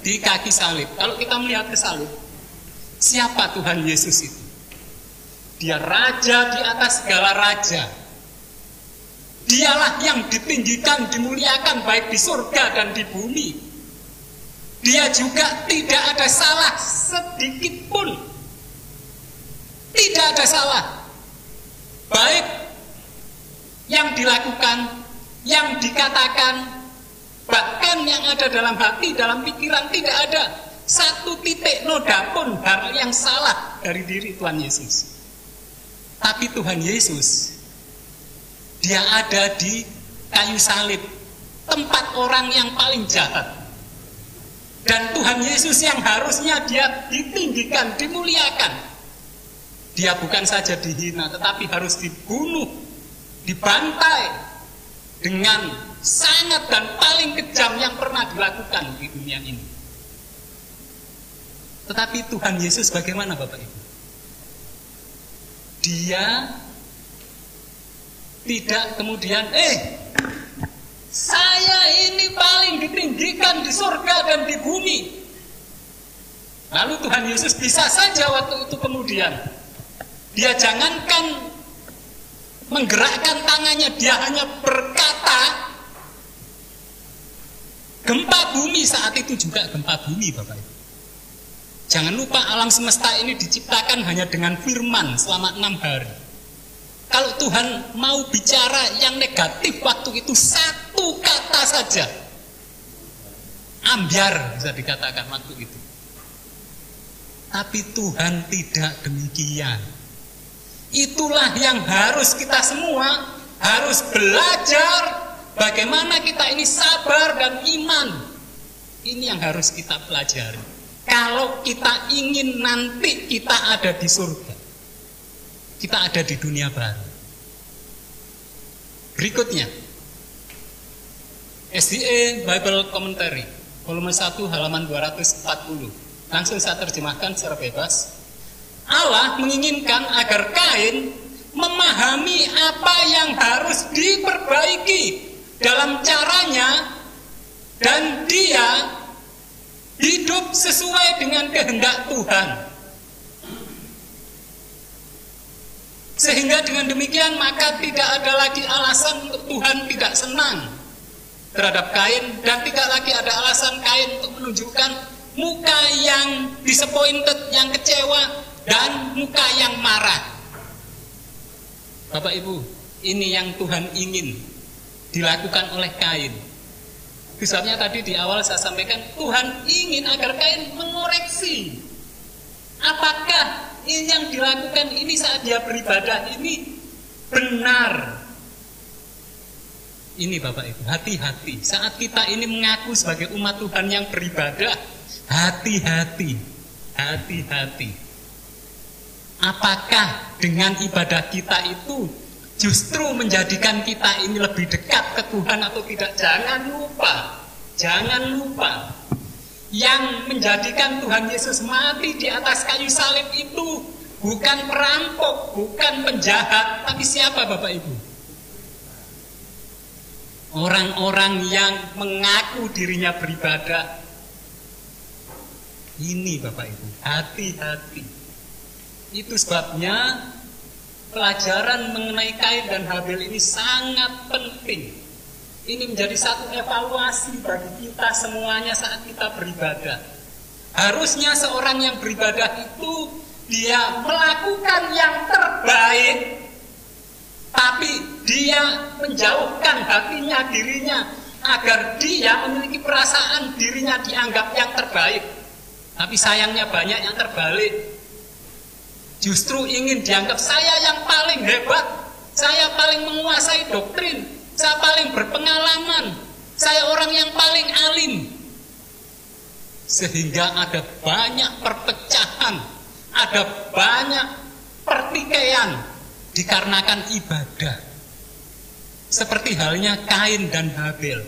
Di kaki salib. Kalau kita melihat ke salib, siapa Tuhan Yesus itu? Dia raja di atas segala raja. Dialah yang ditinggikan, dimuliakan baik di surga dan di bumi. Dia juga tidak ada salah sedikit pun. Tidak ada salah. Baik yang dilakukan, yang dikatakan, bahkan yang ada dalam hati, dalam pikiran tidak ada satu titik noda pun hal yang salah dari diri Tuhan Yesus. Tapi Tuhan Yesus, dia ada di kayu salib, tempat orang yang paling jahat. Dan Tuhan Yesus yang harusnya dia ditinggikan, dimuliakan. Dia bukan saja dihina, tetapi harus dibunuh, dibantai dengan sangat dan paling kejam yang pernah dilakukan di dunia ini. Tetapi Tuhan Yesus bagaimana Bapak Ibu? dia tidak kemudian eh saya ini paling ditinggikan di surga dan di bumi lalu Tuhan Yesus bisa saja waktu itu kemudian dia jangankan menggerakkan tangannya dia hanya berkata gempa bumi saat itu juga gempa bumi Bapak Ibu Jangan lupa alam semesta ini diciptakan hanya dengan firman selama enam hari. Kalau Tuhan mau bicara yang negatif waktu itu satu kata saja. Ambiar bisa dikatakan waktu itu. Tapi Tuhan tidak demikian. Itulah yang harus kita semua harus belajar bagaimana kita ini sabar dan iman. Ini yang harus kita pelajari. Kalau kita ingin nanti kita ada di surga, kita ada di dunia baru. Berikutnya, SDA Bible Commentary, volume 1 halaman 240. Langsung saya terjemahkan secara bebas. Allah menginginkan agar Kain memahami apa yang harus diperbaiki dalam caranya dan dia hidup sesuai dengan kehendak Tuhan. Sehingga dengan demikian maka tidak ada lagi alasan untuk Tuhan tidak senang terhadap Kain dan tidak lagi ada alasan Kain untuk menunjukkan muka yang disappointed, yang kecewa dan muka yang marah. Bapak Ibu, ini yang Tuhan ingin dilakukan oleh Kain. Sebabnya tadi di awal saya sampaikan Tuhan ingin agar Kain mengoreksi apakah ini yang dilakukan ini saat dia beribadah ini benar. Ini Bapak Ibu, hati-hati. Saat kita ini mengaku sebagai umat Tuhan yang beribadah, hati-hati. Hati-hati. Apakah dengan ibadah kita itu justru menjadikan kita ini lebih dekat ke Tuhan atau tidak? Jangan lupa. Jangan lupa yang menjadikan Tuhan Yesus mati di atas kayu salib itu bukan perampok, bukan penjahat, tapi siapa Bapak Ibu? Orang-orang yang mengaku dirinya beribadah. Ini Bapak Ibu, hati-hati. Itu sebabnya pelajaran mengenai Kain dan Habel ini sangat penting ini menjadi satu evaluasi bagi kita semuanya saat kita beribadah. Harusnya seorang yang beribadah itu dia melakukan yang terbaik, tapi dia menjauhkan hatinya dirinya agar dia memiliki perasaan dirinya dianggap yang terbaik. Tapi sayangnya banyak yang terbalik. Justru ingin dianggap saya yang paling hebat, saya paling menguasai doktrin, saya paling berpengalaman. Saya orang yang paling alim. Sehingga ada banyak perpecahan, ada banyak pertikaian dikarenakan ibadah. Seperti halnya Kain dan Habel.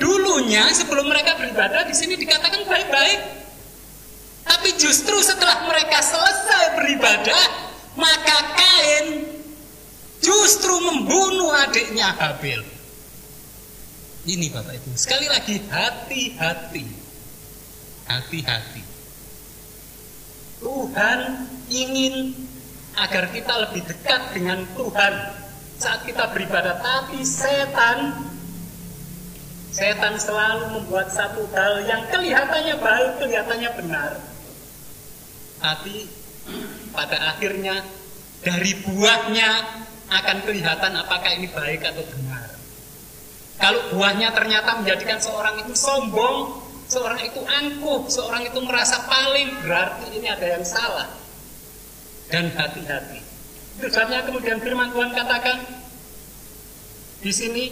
Dulunya sebelum mereka beribadah di sini dikatakan baik-baik. Tapi justru setelah mereka selesai beribadah, maka Kain justru membunuh adiknya Habil. Ini Bapak Ibu, sekali lagi hati-hati. Hati-hati. Tuhan ingin agar kita lebih dekat dengan Tuhan saat kita beribadah, tapi setan setan selalu membuat satu hal yang kelihatannya baik, kelihatannya benar. Tapi pada akhirnya dari buahnya akan kelihatan apakah ini baik atau benar. Kalau buahnya ternyata menjadikan seorang itu sombong, seorang itu angkuh, seorang itu merasa paling, berarti ini ada yang salah. Dan hati-hati. Itu kemudian firman Tuhan katakan di sini,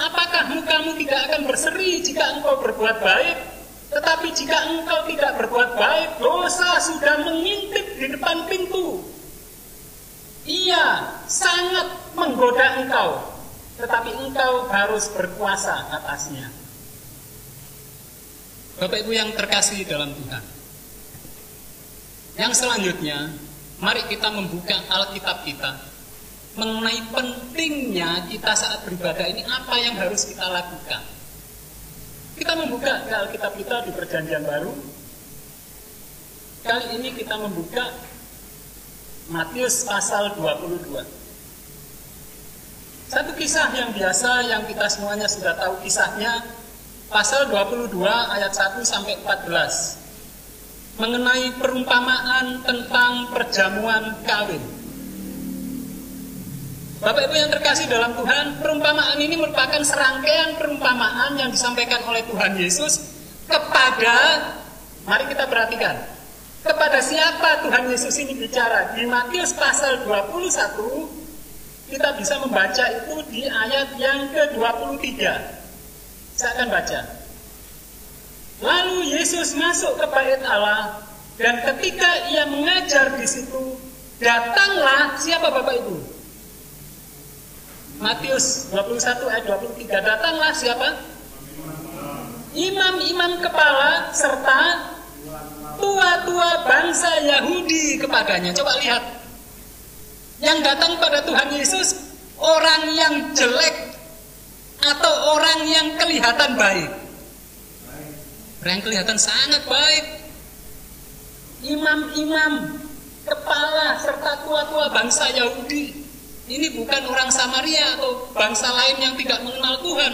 apakah mukamu tidak akan berseri jika engkau berbuat baik? Tetapi jika engkau tidak berbuat baik, dosa sudah mengintip di depan pintu ia sangat menggoda engkau, tetapi engkau harus berkuasa atasnya. Bapak Ibu yang terkasih dalam Tuhan. Yang selanjutnya, mari kita membuka Alkitab kita mengenai pentingnya kita saat beribadah ini apa yang harus kita lakukan. Kita membuka Alkitab kita di Perjanjian Baru. Kali ini kita membuka Matius pasal 22. Satu kisah yang biasa yang kita semuanya sudah tahu kisahnya pasal 22 ayat 1 sampai 14 mengenai perumpamaan tentang perjamuan kawin. Bapak Ibu yang terkasih dalam Tuhan, perumpamaan ini merupakan serangkaian perumpamaan yang disampaikan oleh Tuhan Yesus kepada mari kita perhatikan kepada siapa Tuhan Yesus ini bicara? Di Matius pasal 21 kita bisa membaca itu di ayat yang ke-23. Saya akan baca. Lalu Yesus masuk ke bait Allah dan ketika ia mengajar di situ, datanglah siapa Bapak Ibu? Matius 21 ayat 23 datanglah siapa? imam-imam kepala serta tua-tua bangsa Yahudi kepadanya. Coba lihat. Yang datang pada Tuhan Yesus orang yang jelek atau orang yang kelihatan baik. Orang yang kelihatan sangat baik. Imam-imam kepala serta tua-tua bangsa Yahudi. Ini bukan orang Samaria atau bangsa lain yang tidak mengenal Tuhan.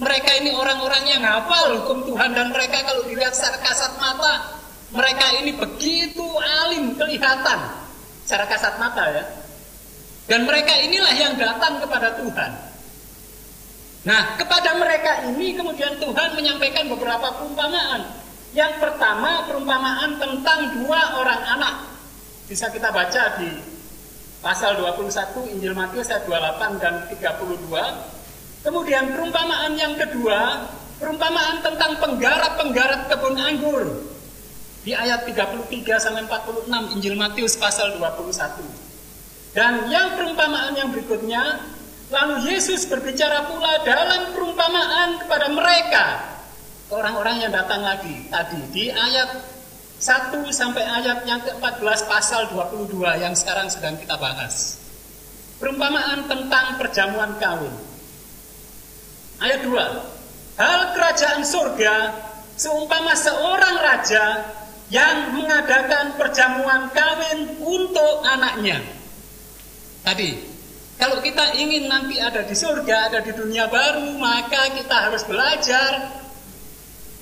Mereka ini orang-orang yang hafal hukum Tuhan dan mereka kalau dilihat secara kasat mata, mereka ini begitu alim kelihatan secara kasat mata ya. Dan mereka inilah yang datang kepada Tuhan. Nah, kepada mereka ini kemudian Tuhan menyampaikan beberapa perumpamaan. Yang pertama, perumpamaan tentang dua orang anak. Bisa kita baca di pasal 21 Injil Matius ayat 28 dan 32. Kemudian perumpamaan yang kedua, perumpamaan tentang penggarap-penggarap kebun anggur. Di ayat 33 sampai 46 Injil Matius pasal 21. Dan yang perumpamaan yang berikutnya, lalu Yesus berbicara pula dalam perumpamaan kepada mereka, orang-orang yang datang lagi tadi di ayat 1 sampai ayat yang ke-14 pasal 22 yang sekarang sedang kita bahas. Perumpamaan tentang perjamuan kawin. Ayat 2. Hal kerajaan surga seumpama seorang raja yang mengadakan perjamuan kawin untuk anaknya Tadi, kalau kita ingin nanti ada di surga, ada di dunia baru, maka kita harus belajar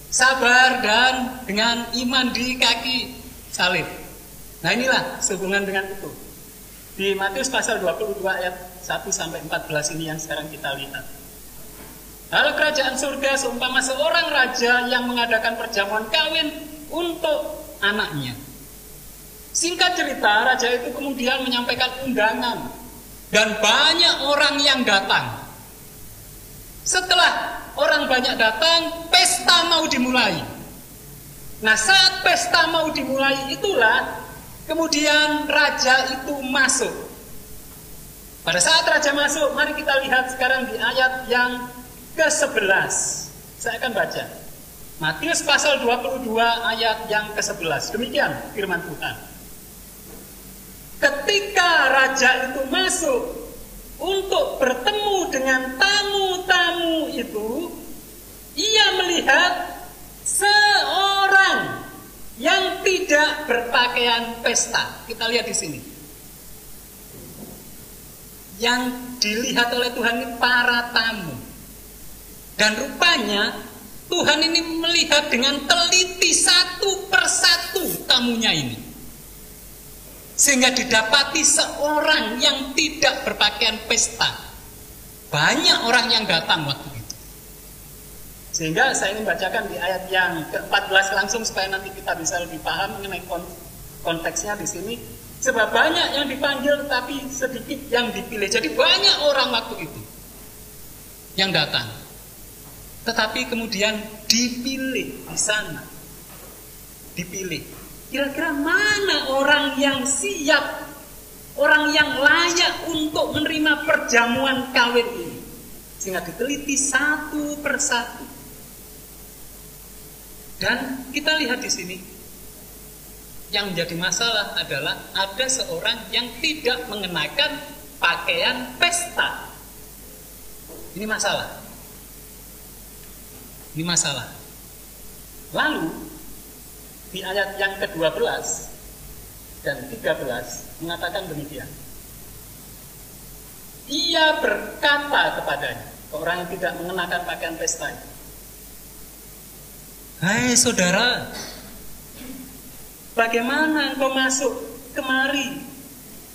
sabar dan dengan iman di kaki salib. Nah inilah sehubungan dengan itu. Di Matius pasal 22 ayat 1 sampai 14 ini yang sekarang kita lihat. Hal kerajaan surga seumpama seorang raja yang mengadakan perjamuan kawin untuk anaknya. Singkat cerita, raja itu kemudian menyampaikan undangan dan banyak orang yang datang. Setelah orang banyak datang, pesta mau dimulai. Nah, saat pesta mau dimulai itulah kemudian raja itu masuk. Pada saat raja masuk, mari kita lihat sekarang di ayat yang ke-11. Saya akan baca. Matius pasal 22 ayat yang ke-11. Demikian firman Tuhan. Ketika raja itu masuk untuk bertemu dengan tamu-tamu itu, ia melihat seorang yang tidak berpakaian pesta. Kita lihat di sini. Yang dilihat oleh Tuhan ini para tamu. Dan rupanya Tuhan ini melihat dengan teliti satu persatu tamunya ini. Sehingga didapati seorang yang tidak berpakaian pesta. Banyak orang yang datang waktu itu. Sehingga saya ingin bacakan di ayat yang ke-14 langsung supaya nanti kita bisa lebih paham mengenai konteksnya di sini. Sebab banyak yang dipanggil tapi sedikit yang dipilih. Jadi banyak orang waktu itu yang datang. Tetapi kemudian dipilih di sana. Dipilih. Kira-kira mana orang yang siap, orang yang layak untuk menerima perjamuan kawin ini? Sehingga diteliti satu persatu. Dan kita lihat di sini, yang menjadi masalah adalah ada seorang yang tidak mengenakan pakaian pesta. Ini masalah. Ini masalah. Lalu di ayat yang ke-12 dan 13 mengatakan demikian. Ia berkata kepadanya, orang yang tidak mengenakan pakaian pesta. Hai saudara, bagaimana engkau masuk kemari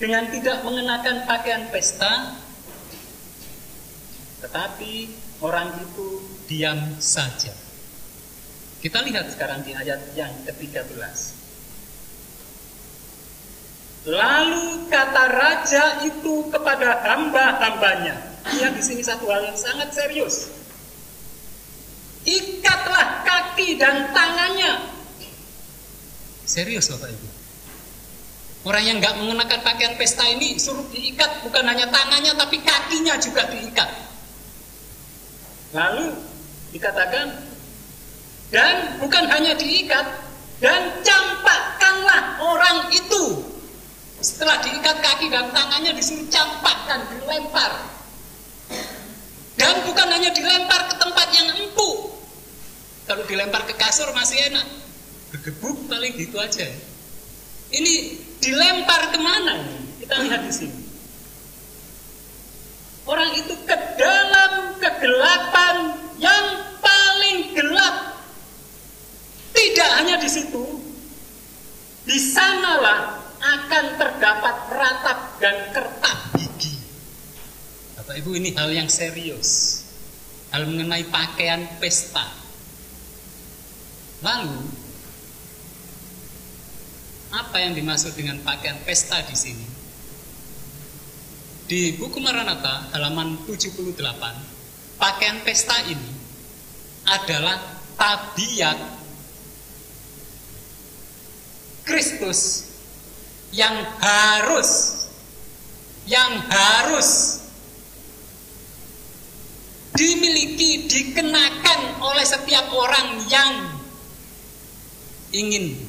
dengan tidak mengenakan pakaian pesta? Tetapi orang itu diam saja. Kita lihat sekarang di ayat yang ke-13. Lalu kata raja itu kepada hamba-hambanya. Ia di sini satu hal yang sangat serius. Ikatlah kaki dan tangannya. Serius Bapak Ibu. Orang yang nggak mengenakan pakaian pesta ini suruh diikat bukan hanya tangannya tapi kakinya juga diikat. Lalu dikatakan Dan bukan hanya diikat, dan campakkanlah orang itu. Setelah diikat kaki dan tangannya disuruh campakkan, dilempar. Dan bukan hanya dilempar ke tempat yang empuk. Kalau dilempar ke kasur masih enak. Bergebuk paling gitu aja. Ini dilempar ke mana? Kita lihat di sini. Orang itu ke dalam kegelapan yang paling gelap. Tidak hanya di situ, di sanalah akan terdapat ratap dan kertak gigi. Bapak Ibu ini hal yang serius. Hal mengenai pakaian pesta. Lalu apa yang dimaksud dengan pakaian pesta di sini? Di buku Maranatha halaman 78, pakaian pesta ini adalah tabiat Kristus yang harus yang harus dimiliki, dikenakan oleh setiap orang yang ingin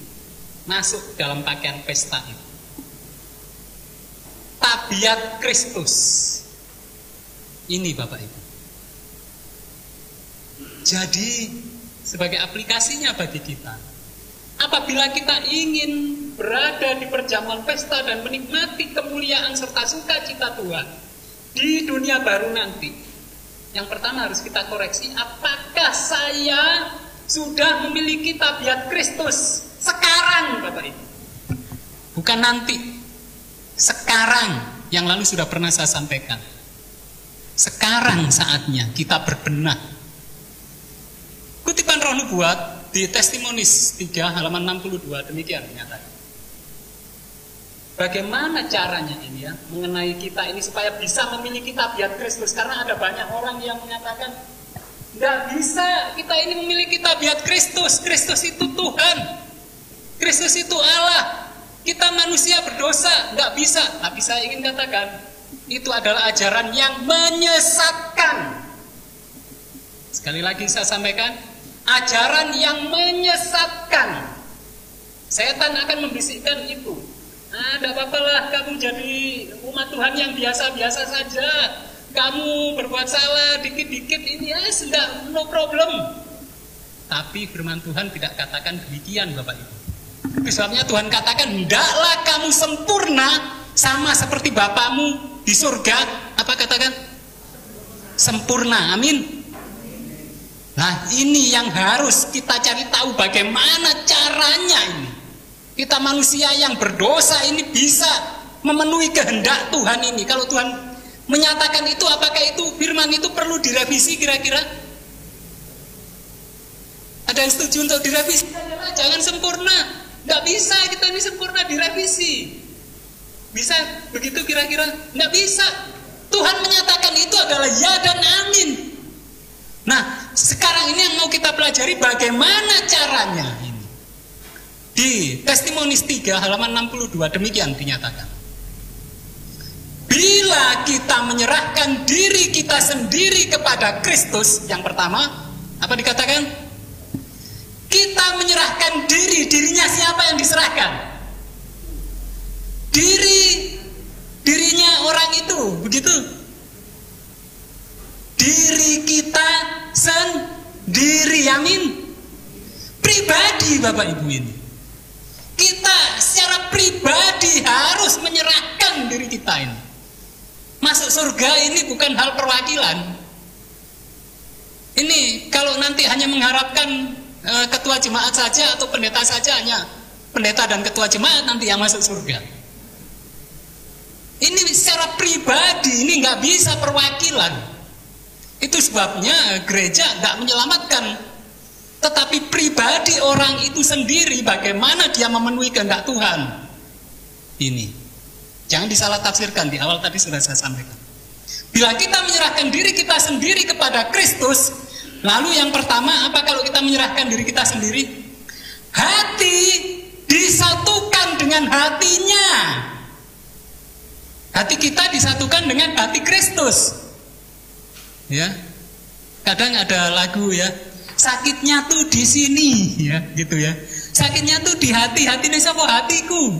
masuk dalam pakaian pesta itu tabiat Kristus. Ini Bapak Ibu. Jadi sebagai aplikasinya bagi kita, apabila kita ingin berada di perjamuan pesta dan menikmati kemuliaan serta sukacita Tuhan di dunia baru nanti, yang pertama harus kita koreksi, apakah saya sudah memiliki tabiat Kristus sekarang Bapak Ibu? Bukan nanti, sekarang yang lalu sudah pernah saya sampaikan. Sekarang saatnya kita berbenah. Kutipan roh nubuat di Testimonis 3 halaman 62 demikian menyatakan. Bagaimana caranya ini ya mengenai kita ini supaya bisa memiliki tabiat Kristus karena ada banyak orang yang menyatakan nggak bisa kita ini memiliki tabiat Kristus Kristus itu Tuhan Kristus itu Allah kita manusia berdosa, nggak bisa. Tapi saya ingin katakan, itu adalah ajaran yang menyesatkan. Sekali lagi saya sampaikan, ajaran yang menyesatkan. Setan akan membisikkan itu. Ah, tidak apa-apa lah, kamu jadi umat Tuhan yang biasa-biasa saja. Kamu berbuat salah dikit-dikit ini ya, sudah no problem. Tapi firman Tuhan tidak katakan demikian Bapak Ibu. Sebabnya Tuhan katakan, hendaklah kamu sempurna sama seperti Bapamu di surga. Apa katakan? Sempurna. Amin. Nah ini yang harus kita cari tahu bagaimana caranya ini. Kita manusia yang berdosa ini bisa memenuhi kehendak Tuhan ini. Kalau Tuhan menyatakan itu, apakah itu firman itu perlu direvisi kira-kira? Ada yang setuju untuk direvisi? Jangan sempurna. Nggak bisa kita ini sempurna direvisi. Bisa begitu kira-kira? Nggak bisa. Tuhan menyatakan itu adalah ya dan amin. Nah, sekarang ini yang mau kita pelajari bagaimana caranya ini. Di Testimonis 3 halaman 62 demikian dinyatakan. Bila kita menyerahkan diri kita sendiri kepada Kristus, yang pertama, apa dikatakan? Kita menyerahkan diri, dirinya siapa yang diserahkan? Diri, dirinya orang itu, begitu? Diri kita sendiri, amin. Pribadi Bapak Ibu ini. Kita secara pribadi harus menyerahkan diri kita ini. Masuk surga ini bukan hal perwakilan. Ini kalau nanti hanya mengharapkan Eh, ketua jemaat saja atau pendeta saja hanya pendeta dan ketua jemaat nanti yang masuk surga. Ini secara pribadi ini nggak bisa perwakilan. Itu sebabnya gereja nggak menyelamatkan. Tetapi pribadi orang itu sendiri bagaimana dia memenuhi kehendak Tuhan. Ini. Jangan disalah tafsirkan di awal tadi sudah saya sampaikan. Bila kita menyerahkan diri kita sendiri kepada Kristus, Lalu yang pertama apa kalau kita menyerahkan diri kita sendiri? Hati disatukan dengan hatinya. Hati kita disatukan dengan hati Kristus. Ya. Kadang ada lagu ya. sakitnya tuh di sini ya gitu ya sakitnya tuh di hati hati ini siapa hatiku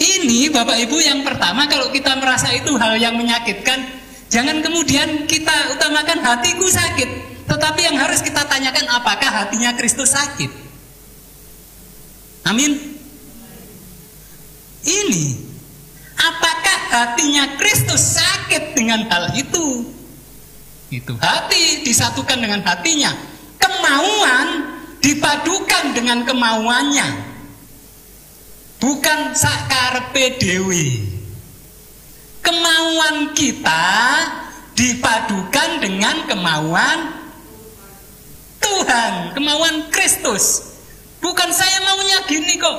ini bapak ibu yang pertama kalau kita merasa itu hal yang menyakitkan jangan kemudian kita utamakan hatiku sakit tetapi yang harus kita tanyakan apakah hatinya Kristus sakit amin ini apakah hatinya Kristus sakit dengan hal itu itu hati disatukan dengan hatinya. Kemauan dipadukan dengan kemauannya. Bukan sakarepe dewi kemauan kita dipadukan dengan kemauan Tuhan kemauan Kristus. Bukan saya maunya gini kok.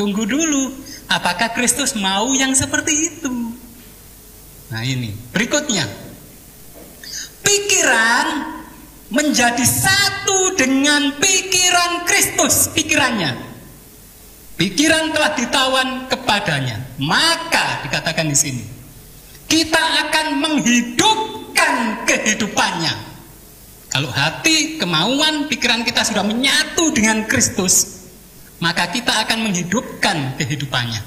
Tunggu dulu apakah Kristus mau yang seperti itu? Nah ini berikutnya pikiran menjadi satu dengan pikiran Kristus pikirannya. Pikiran telah ditawan kepadanya. Maka dikatakan di sini, kita akan menghidupkan kehidupannya. Kalau hati, kemauan, pikiran kita sudah menyatu dengan Kristus, maka kita akan menghidupkan kehidupannya.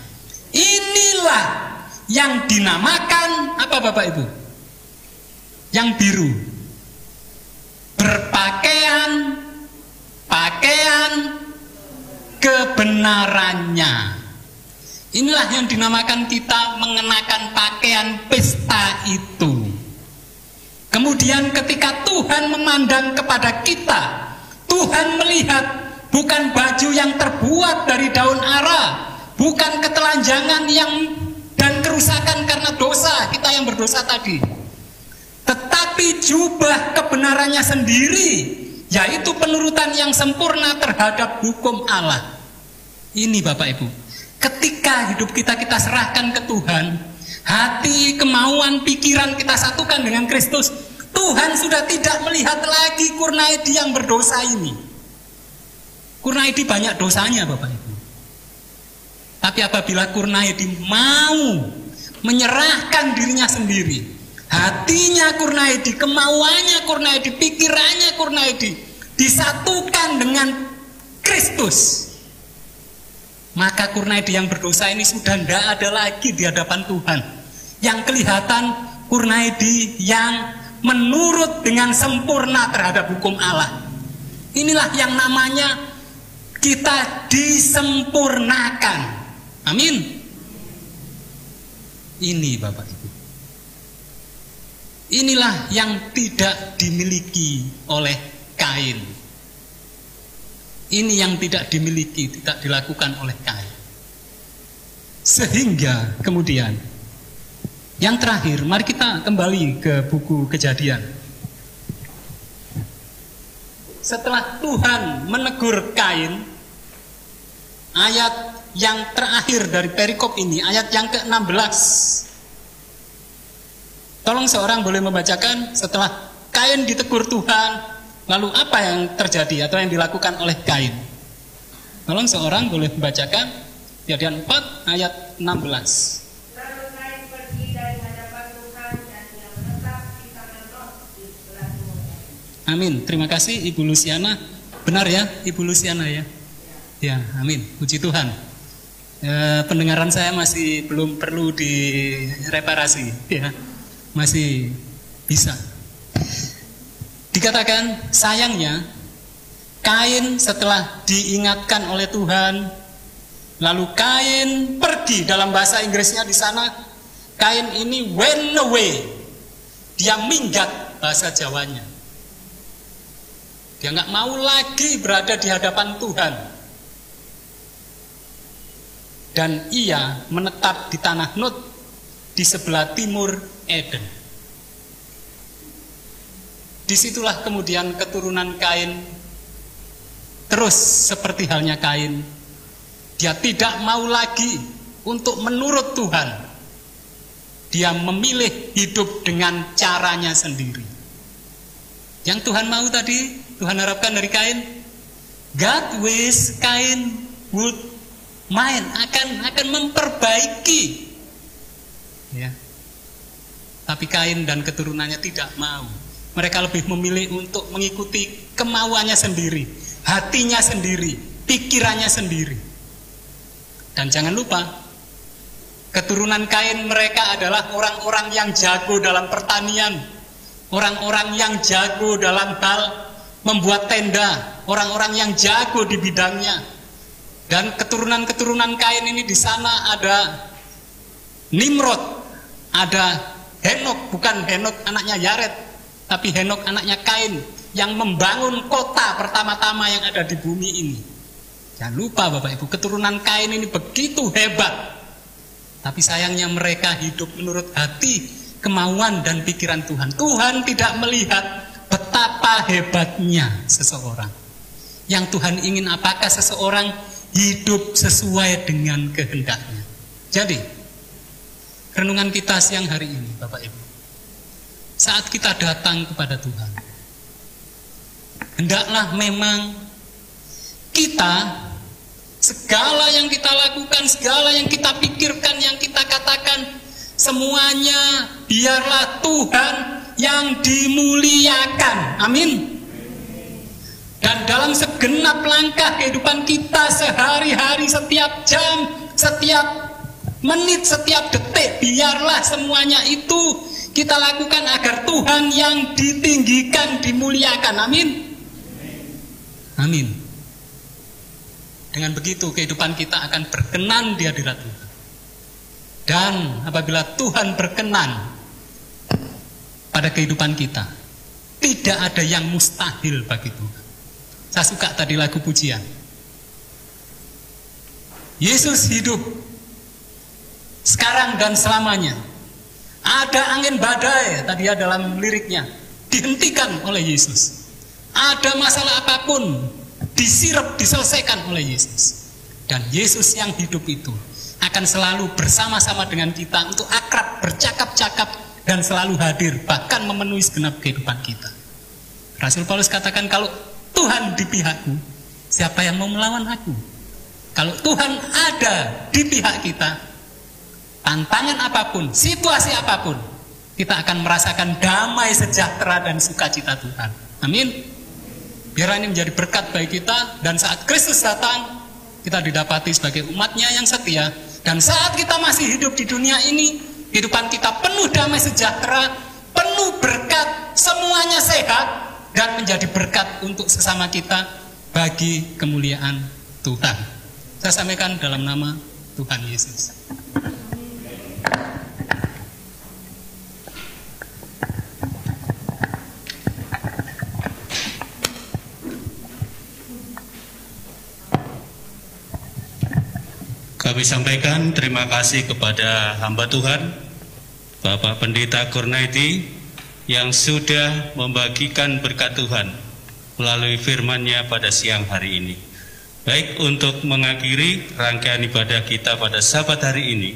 Inilah yang dinamakan apa Bapak Ibu? Yang biru, berpakaian pakaian kebenarannya. Inilah yang dinamakan kita mengenakan pakaian pesta itu. Kemudian ketika Tuhan memandang kepada kita, Tuhan melihat bukan baju yang terbuat dari daun ara, bukan ketelanjangan yang dan kerusakan karena dosa kita yang berdosa tadi tetapi jubah kebenarannya sendiri, yaitu penurutan yang sempurna terhadap hukum Allah. Ini Bapak Ibu, ketika hidup kita kita serahkan ke Tuhan, hati, kemauan, pikiran kita satukan dengan Kristus, Tuhan sudah tidak melihat lagi Kurnaidi yang berdosa ini. Kurnaidi banyak dosanya Bapak Ibu. Tapi apabila Kurnaidi mau menyerahkan dirinya sendiri, hatinya Kurnaidi, kemauannya Kurnaidi, pikirannya Kurnaidi disatukan dengan Kristus. Maka Kurnaidi yang berdosa ini sudah tidak ada lagi di hadapan Tuhan. Yang kelihatan Kurnaidi yang menurut dengan sempurna terhadap hukum Allah. Inilah yang namanya kita disempurnakan. Amin. Ini Bapak Ibu. Inilah yang tidak dimiliki oleh Kain. Ini yang tidak dimiliki, tidak dilakukan oleh Kain. Sehingga kemudian yang terakhir, mari kita kembali ke buku Kejadian. Setelah Tuhan menegur Kain, ayat yang terakhir dari perikop ini, ayat yang ke-16 Tolong seorang boleh membacakan setelah Kain ditegur Tuhan, lalu apa yang terjadi atau yang dilakukan oleh Kain? Tolong seorang boleh membacakan Kejadian 4 ayat 16. Amin. Terima kasih Ibu Luciana. Benar ya, Ibu Luciana ya? Ya, amin. Puji Tuhan. E, pendengaran saya masih belum perlu direparasi ya masih bisa. Dikatakan sayangnya Kain setelah diingatkan oleh Tuhan lalu Kain pergi dalam bahasa Inggrisnya di sana Kain ini went away. Dia minggat bahasa Jawanya. Dia nggak mau lagi berada di hadapan Tuhan. Dan ia menetap di tanah Nut di sebelah timur Eden. Di situlah kemudian keturunan Kain terus seperti halnya Kain. Dia tidak mau lagi untuk menurut Tuhan. Dia memilih hidup dengan caranya sendiri. Yang Tuhan mau tadi, Tuhan harapkan dari Kain, God wish Kain would mind akan akan memperbaiki ya tapi Kain dan keturunannya tidak mau. Mereka lebih memilih untuk mengikuti kemauannya sendiri, hatinya sendiri, pikirannya sendiri. Dan jangan lupa, keturunan Kain mereka adalah orang-orang yang jago dalam pertanian, orang-orang yang jago dalam hal membuat tenda, orang-orang yang jago di bidangnya. Dan keturunan-keturunan Kain ini di sana ada Nimrod, ada Henok, bukan Henok anaknya Yaret, tapi Henok anaknya Kain yang membangun kota pertama-tama yang ada di bumi ini. Jangan lupa Bapak Ibu, keturunan Kain ini begitu hebat. Tapi sayangnya mereka hidup menurut hati, kemauan dan pikiran Tuhan. Tuhan tidak melihat betapa hebatnya seseorang. Yang Tuhan ingin apakah seseorang hidup sesuai dengan kehendaknya. Jadi, renungan kita siang hari ini, Bapak Ibu. Saat kita datang kepada Tuhan, hendaklah memang kita segala yang kita lakukan, segala yang kita pikirkan, yang kita katakan, semuanya biarlah Tuhan yang dimuliakan. Amin. Dan dalam segenap langkah kehidupan kita sehari-hari, setiap jam, setiap menit, setiap detik, biarlah semuanya itu kita lakukan agar Tuhan yang ditinggikan, dimuliakan. Amin. Amin. Dengan begitu kehidupan kita akan berkenan di hadirat Tuhan. Dan apabila Tuhan berkenan pada kehidupan kita, tidak ada yang mustahil bagi Tuhan. Saya suka tadi lagu pujian. Yesus hidup sekarang dan selamanya. Ada angin badai tadi ya dalam liriknya dihentikan oleh Yesus. Ada masalah apa pun disirap diselesaikan oleh Yesus. Dan Yesus yang hidup itu akan selalu bersama-sama dengan kita untuk akrab, bercakap-cakap dan selalu hadir bahkan memenuhi segenap kehidupan kita. Rasul Paulus katakan kalau Tuhan di pihakku, siapa yang mau melawan aku? Kalau Tuhan ada di pihak kita, tantangan apa pun, situasi apa pun, kita akan merasakan damai sejahtera dan sukacita Tuhan. Amin. Biar ini menjadi berkat bagi kita dan saat Kristus datang, kita didapati sebagai umatnya yang setia dan saat kita masih hidup di dunia ini, kehidupan kita penuh damai sejahtera, penuh berkat, semuanya sehat, dan menjadi berkat untuk sesama kita bagi kemuliaan Tuhan. Saya sampaikan dalam nama Tuhan Yesus. Kami sampaikan terima kasih kepada hamba Tuhan, Bapak Pendeta Kurnaiti, yang sudah membagikan berkat Tuhan melalui firman-Nya pada siang hari ini. Baik untuk mengakhiri rangkaian ibadah kita pada sabat hari ini,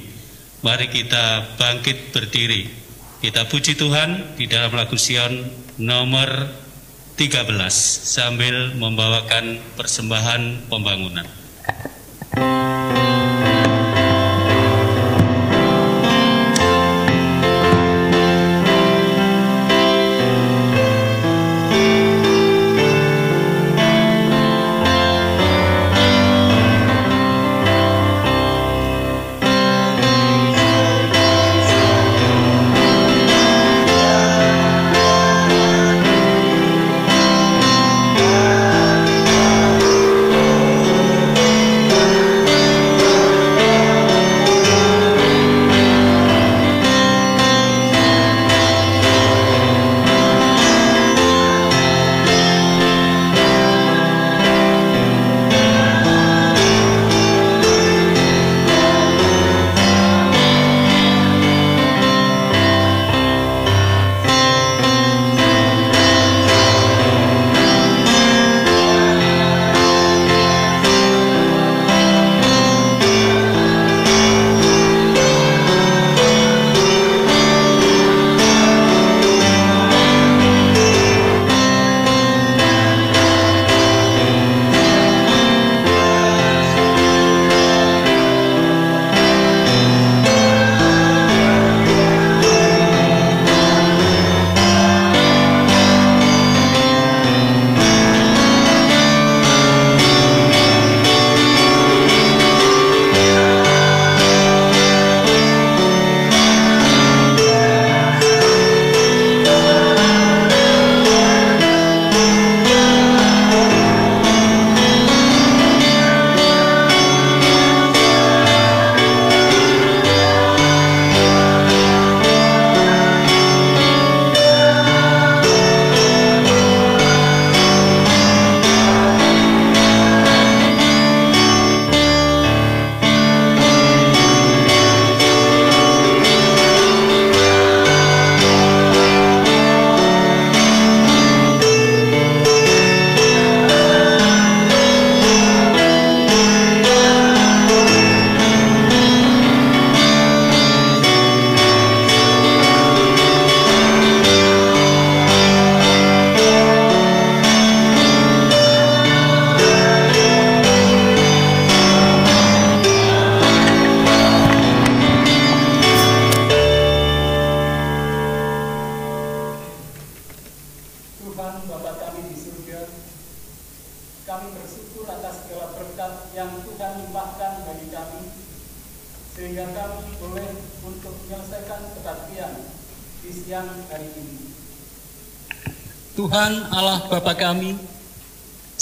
mari kita bangkit berdiri. Kita puji Tuhan di dalam lagu Sion nomor 13 sambil membawakan persembahan pembangunan.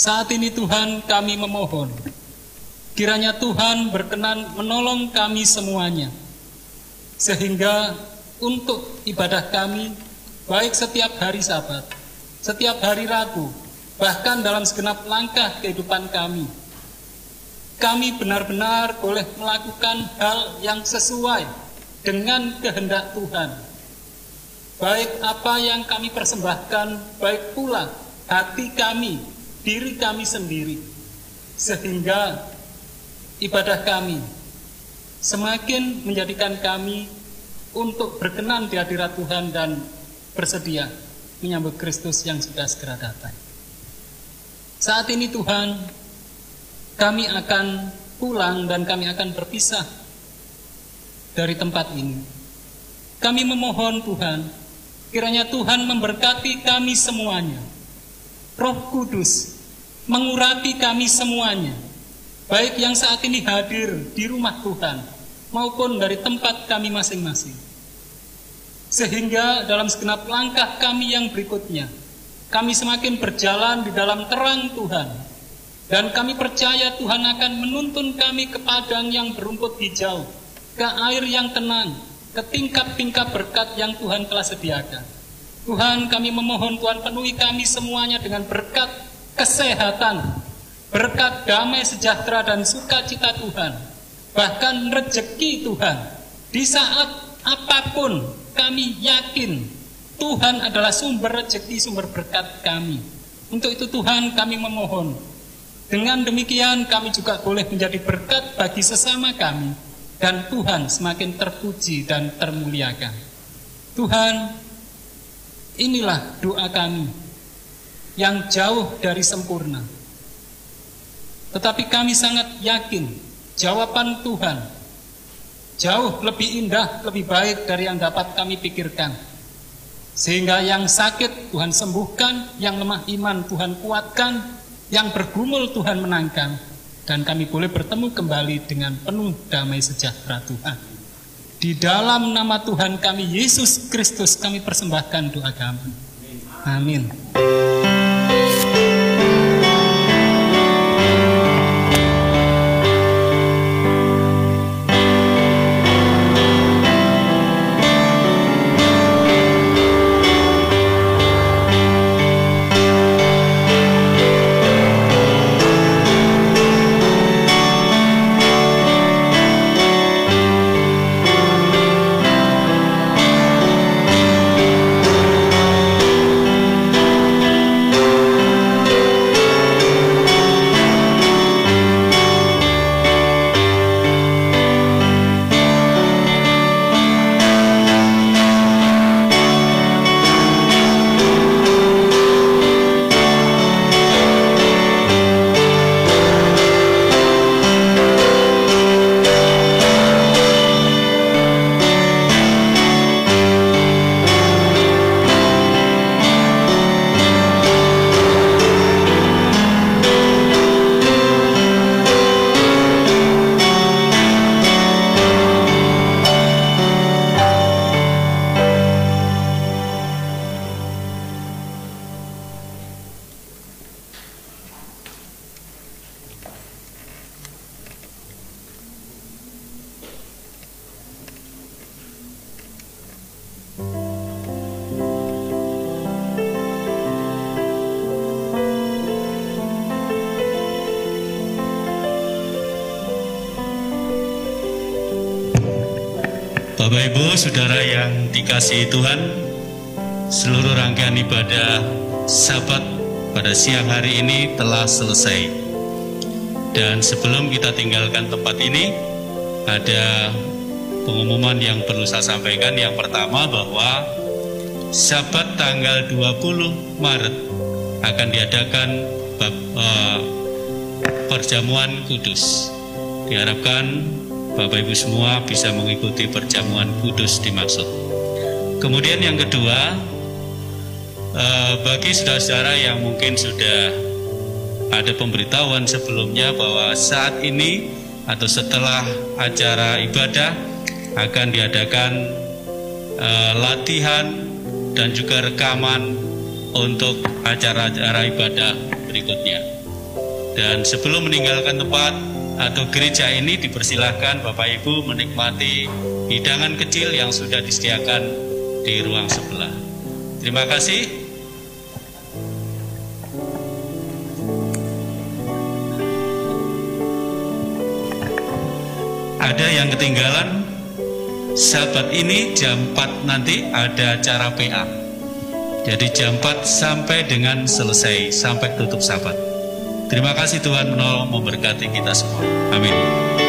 Saat ini Tuhan kami memohon, kiranya Tuhan berkenan menolong kami semuanya, sehingga untuk ibadah kami, baik setiap hari sabat, setiap hari ragu, bahkan dalam segenap langkah kehidupan kami, kami benar-benar boleh melakukan hal yang sesuai dengan kehendak Tuhan. Baik apa yang kami persembahkan, baik pula hati kami, diri kami sendiri, sehingga ibadah kami semakin menjadikan kami untuk berkenan di hadirat Tuhan dan bersedia menyambut Kristus yang sudah segera datang. Saat ini Tuhan, kami akan pulang dan kami akan berpisah dari tempat ini. Kami memohon Tuhan, Kiranya Tuhan memberkati kami semuanya. Roh Kudus mengurapi kami semuanya. Baik yang saat ini hadir di rumah Tuhan maupun dari tempat kami masing-masing. Sehingga dalam segenap langkah kami yang berikutnya, kami semakin berjalan di dalam terang Tuhan. Dan kami percaya Tuhan akan menuntun kami ke padang yang berumput hijau, ke air yang tenang, ke tingkat-tingkat berkat yang Tuhan telah sediakan. Tuhan kami memohon Tuhan penuhi kami semuanya dengan berkat kesehatan, berkat damai sejahtera dan sukacita Tuhan, bahkan rezeki Tuhan. Di saat apa pun kami yakin Tuhan adalah sumber rezeki, sumber berkat kami. Untuk itu Tuhan kami memohon. Dengan demikian kami juga boleh menjadi berkat bagi sesama kami dan Tuhan semakin terpuji dan termuliakan. Tuhan, inilah doa kami yang jauh dari sempurna. Tetapi kami sangat yakin jawaban Tuhan jauh lebih indah, lebih baik dari yang dapat kami pikirkan. Sehingga yang sakit Tuhan sembuhkan, yang lemah iman Tuhan kuatkan, yang bergumul Tuhan menangkan, dan kami boleh bertemu kembali dengan penuh damai sejahtera Tuhan. Di dalam nama Tuhan kami Yesus Kristus kami persembahkan doa kami. Amin. Siang hari ini telah selesai. Dan sebelum kita tinggalkan tempat ini, ada pengumuman yang perlu saya sampaikan. Yang pertama bahwa Sabat tanggal 20 Maret akan diadakan uh, perjamuan kudus. Diharapkan Bapak Ibu semua bisa mengikuti perjamuan kudus dimaksud. Kemudian yang kedua, eh, bagi saudara-saudara yang mungkin sudah ada pemberitahuan sebelumnya bahwa saat ini atau setelah acara ibadah akan diadakan uh, latihan dan juga rekaman untuk acara-acara ibadah berikutnya. Dan sebelum meninggalkan tempat atau gereja ini dipersilahkan Bapak Ibu menikmati hidangan kecil yang sudah disediakan di ruang sebelah. Terima kasih. Ada yang ketinggalan sahabat ini jam 4 nanti ada acara PA. Jadi jam 4 sampai dengan selesai, sampai tutup sahabat. Terima kasih Tuhan menolong memberkati kita semua. Amin.